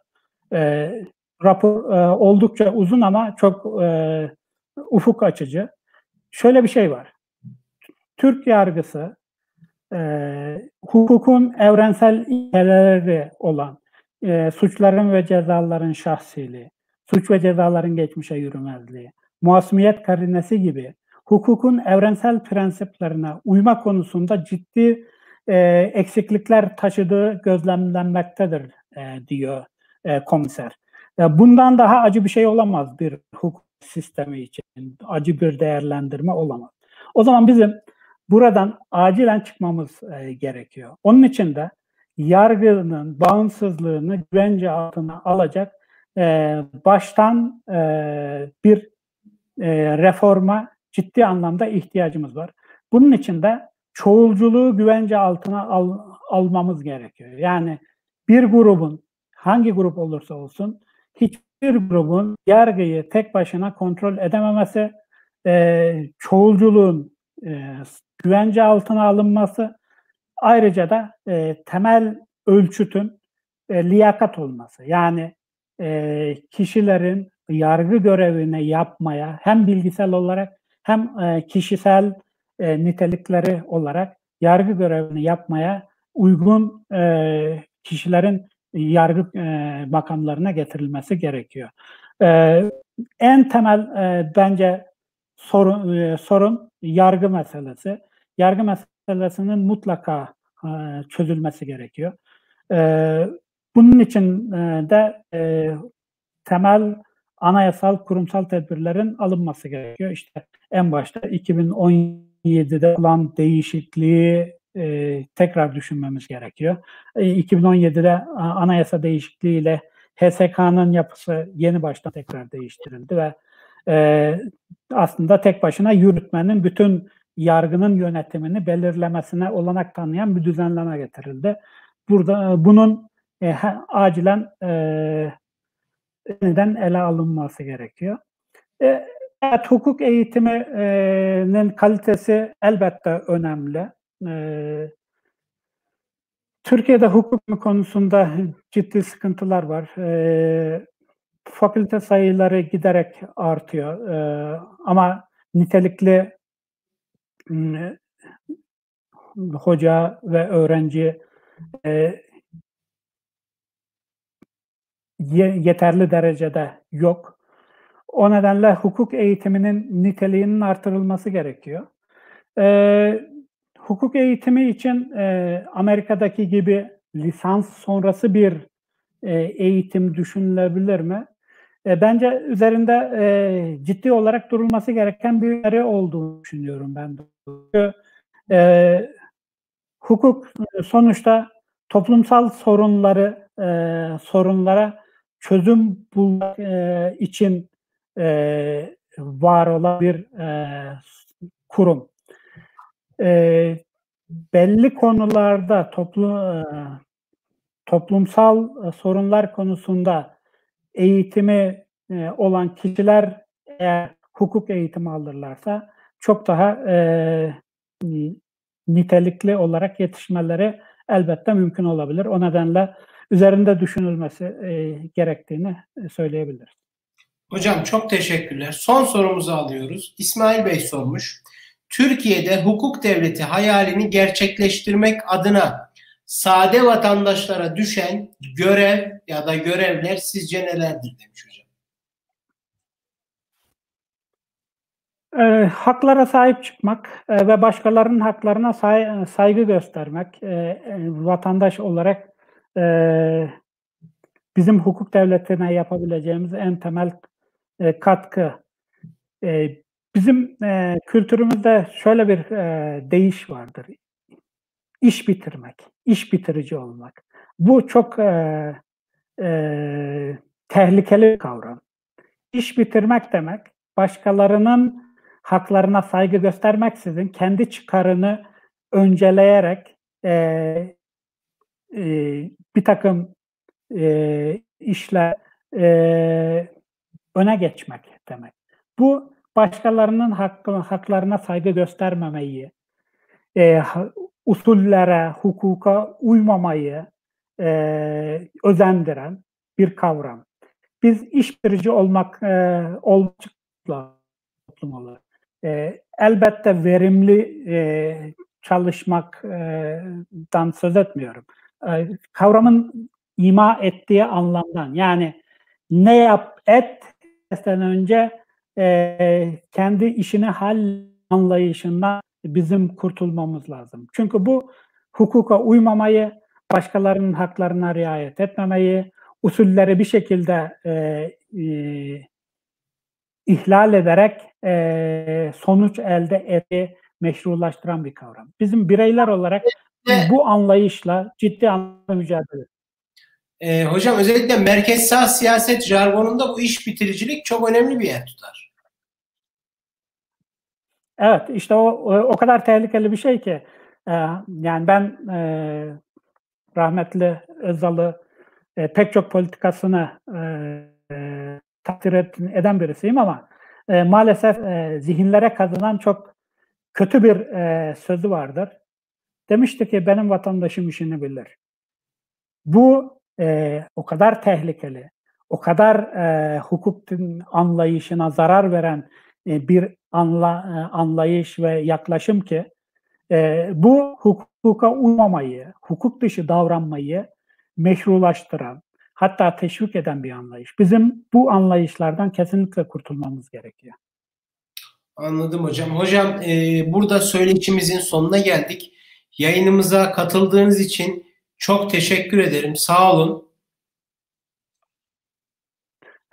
E, rapor e, oldukça uzun ama çok e, ufuk açıcı. Şöyle bir şey var. Türk yargısı e, hukukun evrensel ilkeleri olan e, suçların ve cezaların şahsiliği, suç ve cezaların geçmişe yürümezliği, muasmiyet karinesi gibi hukukun evrensel prensiplerine uyma konusunda ciddi e, eksiklikler taşıdığı gözlemlenmektedir e, diyor e, komiser. E, bundan daha acı bir şey olamaz bir hukuk sistemi için. Acı bir değerlendirme olamaz. O zaman bizim buradan acilen çıkmamız e, gerekiyor. Onun için de yargının bağımsızlığını güvence altına alacak e, baştan e, bir e, reforma ciddi anlamda ihtiyacımız var. Bunun için de çoğulculuğu güvence altına al, almamız gerekiyor. Yani bir grubun hangi grup olursa olsun hiçbir grubun yargıyı tek başına kontrol edememesi, e, çoğulculuğun e, güvence altına alınması, ayrıca da e, temel ölçütün e, liyakat olması. Yani e, kişilerin yargı görevini yapmaya hem bilgisel olarak hem e, kişisel e, nitelikleri olarak yargı görevini yapmaya uygun e, kişilerin yargı makamlarına getirilmesi gerekiyor. En temel bence sorun, sorun yargı meselesi. Yargı meselesinin mutlaka çözülmesi gerekiyor. Bunun için de temel anayasal kurumsal tedbirlerin alınması gerekiyor. İşte en başta 2017'de olan değişikliği e, tekrar düşünmemiz gerekiyor. E, 2017'de anayasa değişikliğiyle HSK'nın yapısı yeni baştan tekrar değiştirildi ve e, aslında tek başına yürütmenin bütün yargının yönetimini belirlemesine olanak tanıyan bir düzenleme getirildi. Burada bunun e, acilen e, yeniden ele alınması gerekiyor. E, evet, hukuk eğitiminin kalitesi elbette önemli. E, Türkiye'de hukuk konusunda ciddi sıkıntılar var. E, fakülte sayıları giderek artıyor. E, ama nitelikli e, hoca ve öğrenci e, yeterli derecede yok. O nedenle hukuk eğitiminin niteliğinin artırılması gerekiyor. E, hukuk eğitimi için e, Amerika'daki gibi lisans sonrası bir e, eğitim düşünülebilir mi? E, bence üzerinde e, ciddi olarak durulması gereken bir yeri olduğunu düşünüyorum ben. Çünkü e, hukuk sonuçta toplumsal sorunları e, sorunlara çözüm bulmak e, için e, var olan bir e, kurum. E, belli konularda toplu, e, toplumsal e, sorunlar konusunda eğitimi e, olan kişiler eğer hukuk eğitimi alırlarsa çok daha e, nitelikli olarak yetişmeleri elbette mümkün olabilir. O nedenle üzerinde düşünülmesi e, gerektiğini e, söyleyebiliriz. Hocam çok teşekkürler. Son sorumuzu alıyoruz. İsmail Bey sormuş. Türkiye'de hukuk devleti hayalini gerçekleştirmek adına sade vatandaşlara düşen görev ya da görevler sizce nelerdir demiş hocam. E, haklara sahip çıkmak e, ve başkalarının haklarına say, saygı göstermek, e, e, vatandaş olarak e, bizim hukuk devletine yapabileceğimiz en temel e, katkı. E, bizim e, kültürümüzde şöyle bir e, deyiş vardır. İş bitirmek, iş bitirici olmak. Bu çok e, e, tehlikeli bir kavram. İş bitirmek demek, başkalarının haklarına saygı göstermeksizin kendi çıkarını önceleyerek e, bir takım e, işler e, öne geçmek demek. Bu başkalarının hakkı, haklarına saygı göstermemeyi, e, usullere, hukuka uymamayı e, özendiren bir kavram. Biz işbirci olmak e, olmakla toplum olarak. E, elbette verimli e, çalışmaktan söz etmiyorum. E, kavramın ima ettiği anlamdan yani ne yap et önce e, kendi işini hal anlayışından bizim kurtulmamız lazım. Çünkü bu hukuka uymamayı, başkalarının haklarına riayet etmemeyi, usulleri bir şekilde e, e, ihlal ederek e, sonuç elde etmeyi meşrulaştıran bir kavram. Bizim bireyler olarak bu anlayışla ciddi anlamda mücadele e, hocam özellikle merkez sağ siyaset jargonunda bu iş bitiricilik çok önemli bir yer tutar. Evet işte o o kadar tehlikeli bir şey ki e, yani ben e, rahmetli Özal'ı e, pek çok politikasını e, e, takdir eden birisiyim ama e, maalesef e, zihinlere kazınan çok kötü bir e, sözü vardır. Demişti ki benim vatandaşım işini bilir. Bu e, o kadar tehlikeli, o kadar e, hukuk anlayışına zarar veren e, bir anla, e, anlayış ve yaklaşım ki e, bu hukuka uymamayı, hukuk dışı davranmayı meşrulaştıran, hatta teşvik eden bir anlayış. Bizim bu anlayışlardan kesinlikle kurtulmamız gerekiyor. Anladım hocam. Hocam e, burada söyleşimizin sonuna geldik. Yayınımıza katıldığınız için çok teşekkür ederim. Sağ olun.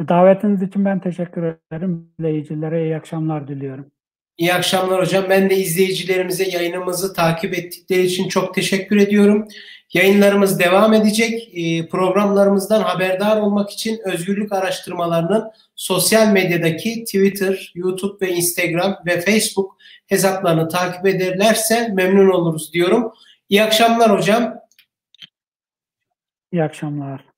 Davetiniz için ben teşekkür ederim. İzleyicilere iyi akşamlar diliyorum. İyi akşamlar hocam. Ben de izleyicilerimize yayınımızı takip ettikleri için çok teşekkür ediyorum. Yayınlarımız devam edecek. Ee, programlarımızdan haberdar olmak için özgürlük araştırmalarının sosyal medyadaki Twitter, YouTube ve Instagram ve Facebook hesaplarını takip ederlerse memnun oluruz diyorum. İyi akşamlar hocam. İyi akşamlar.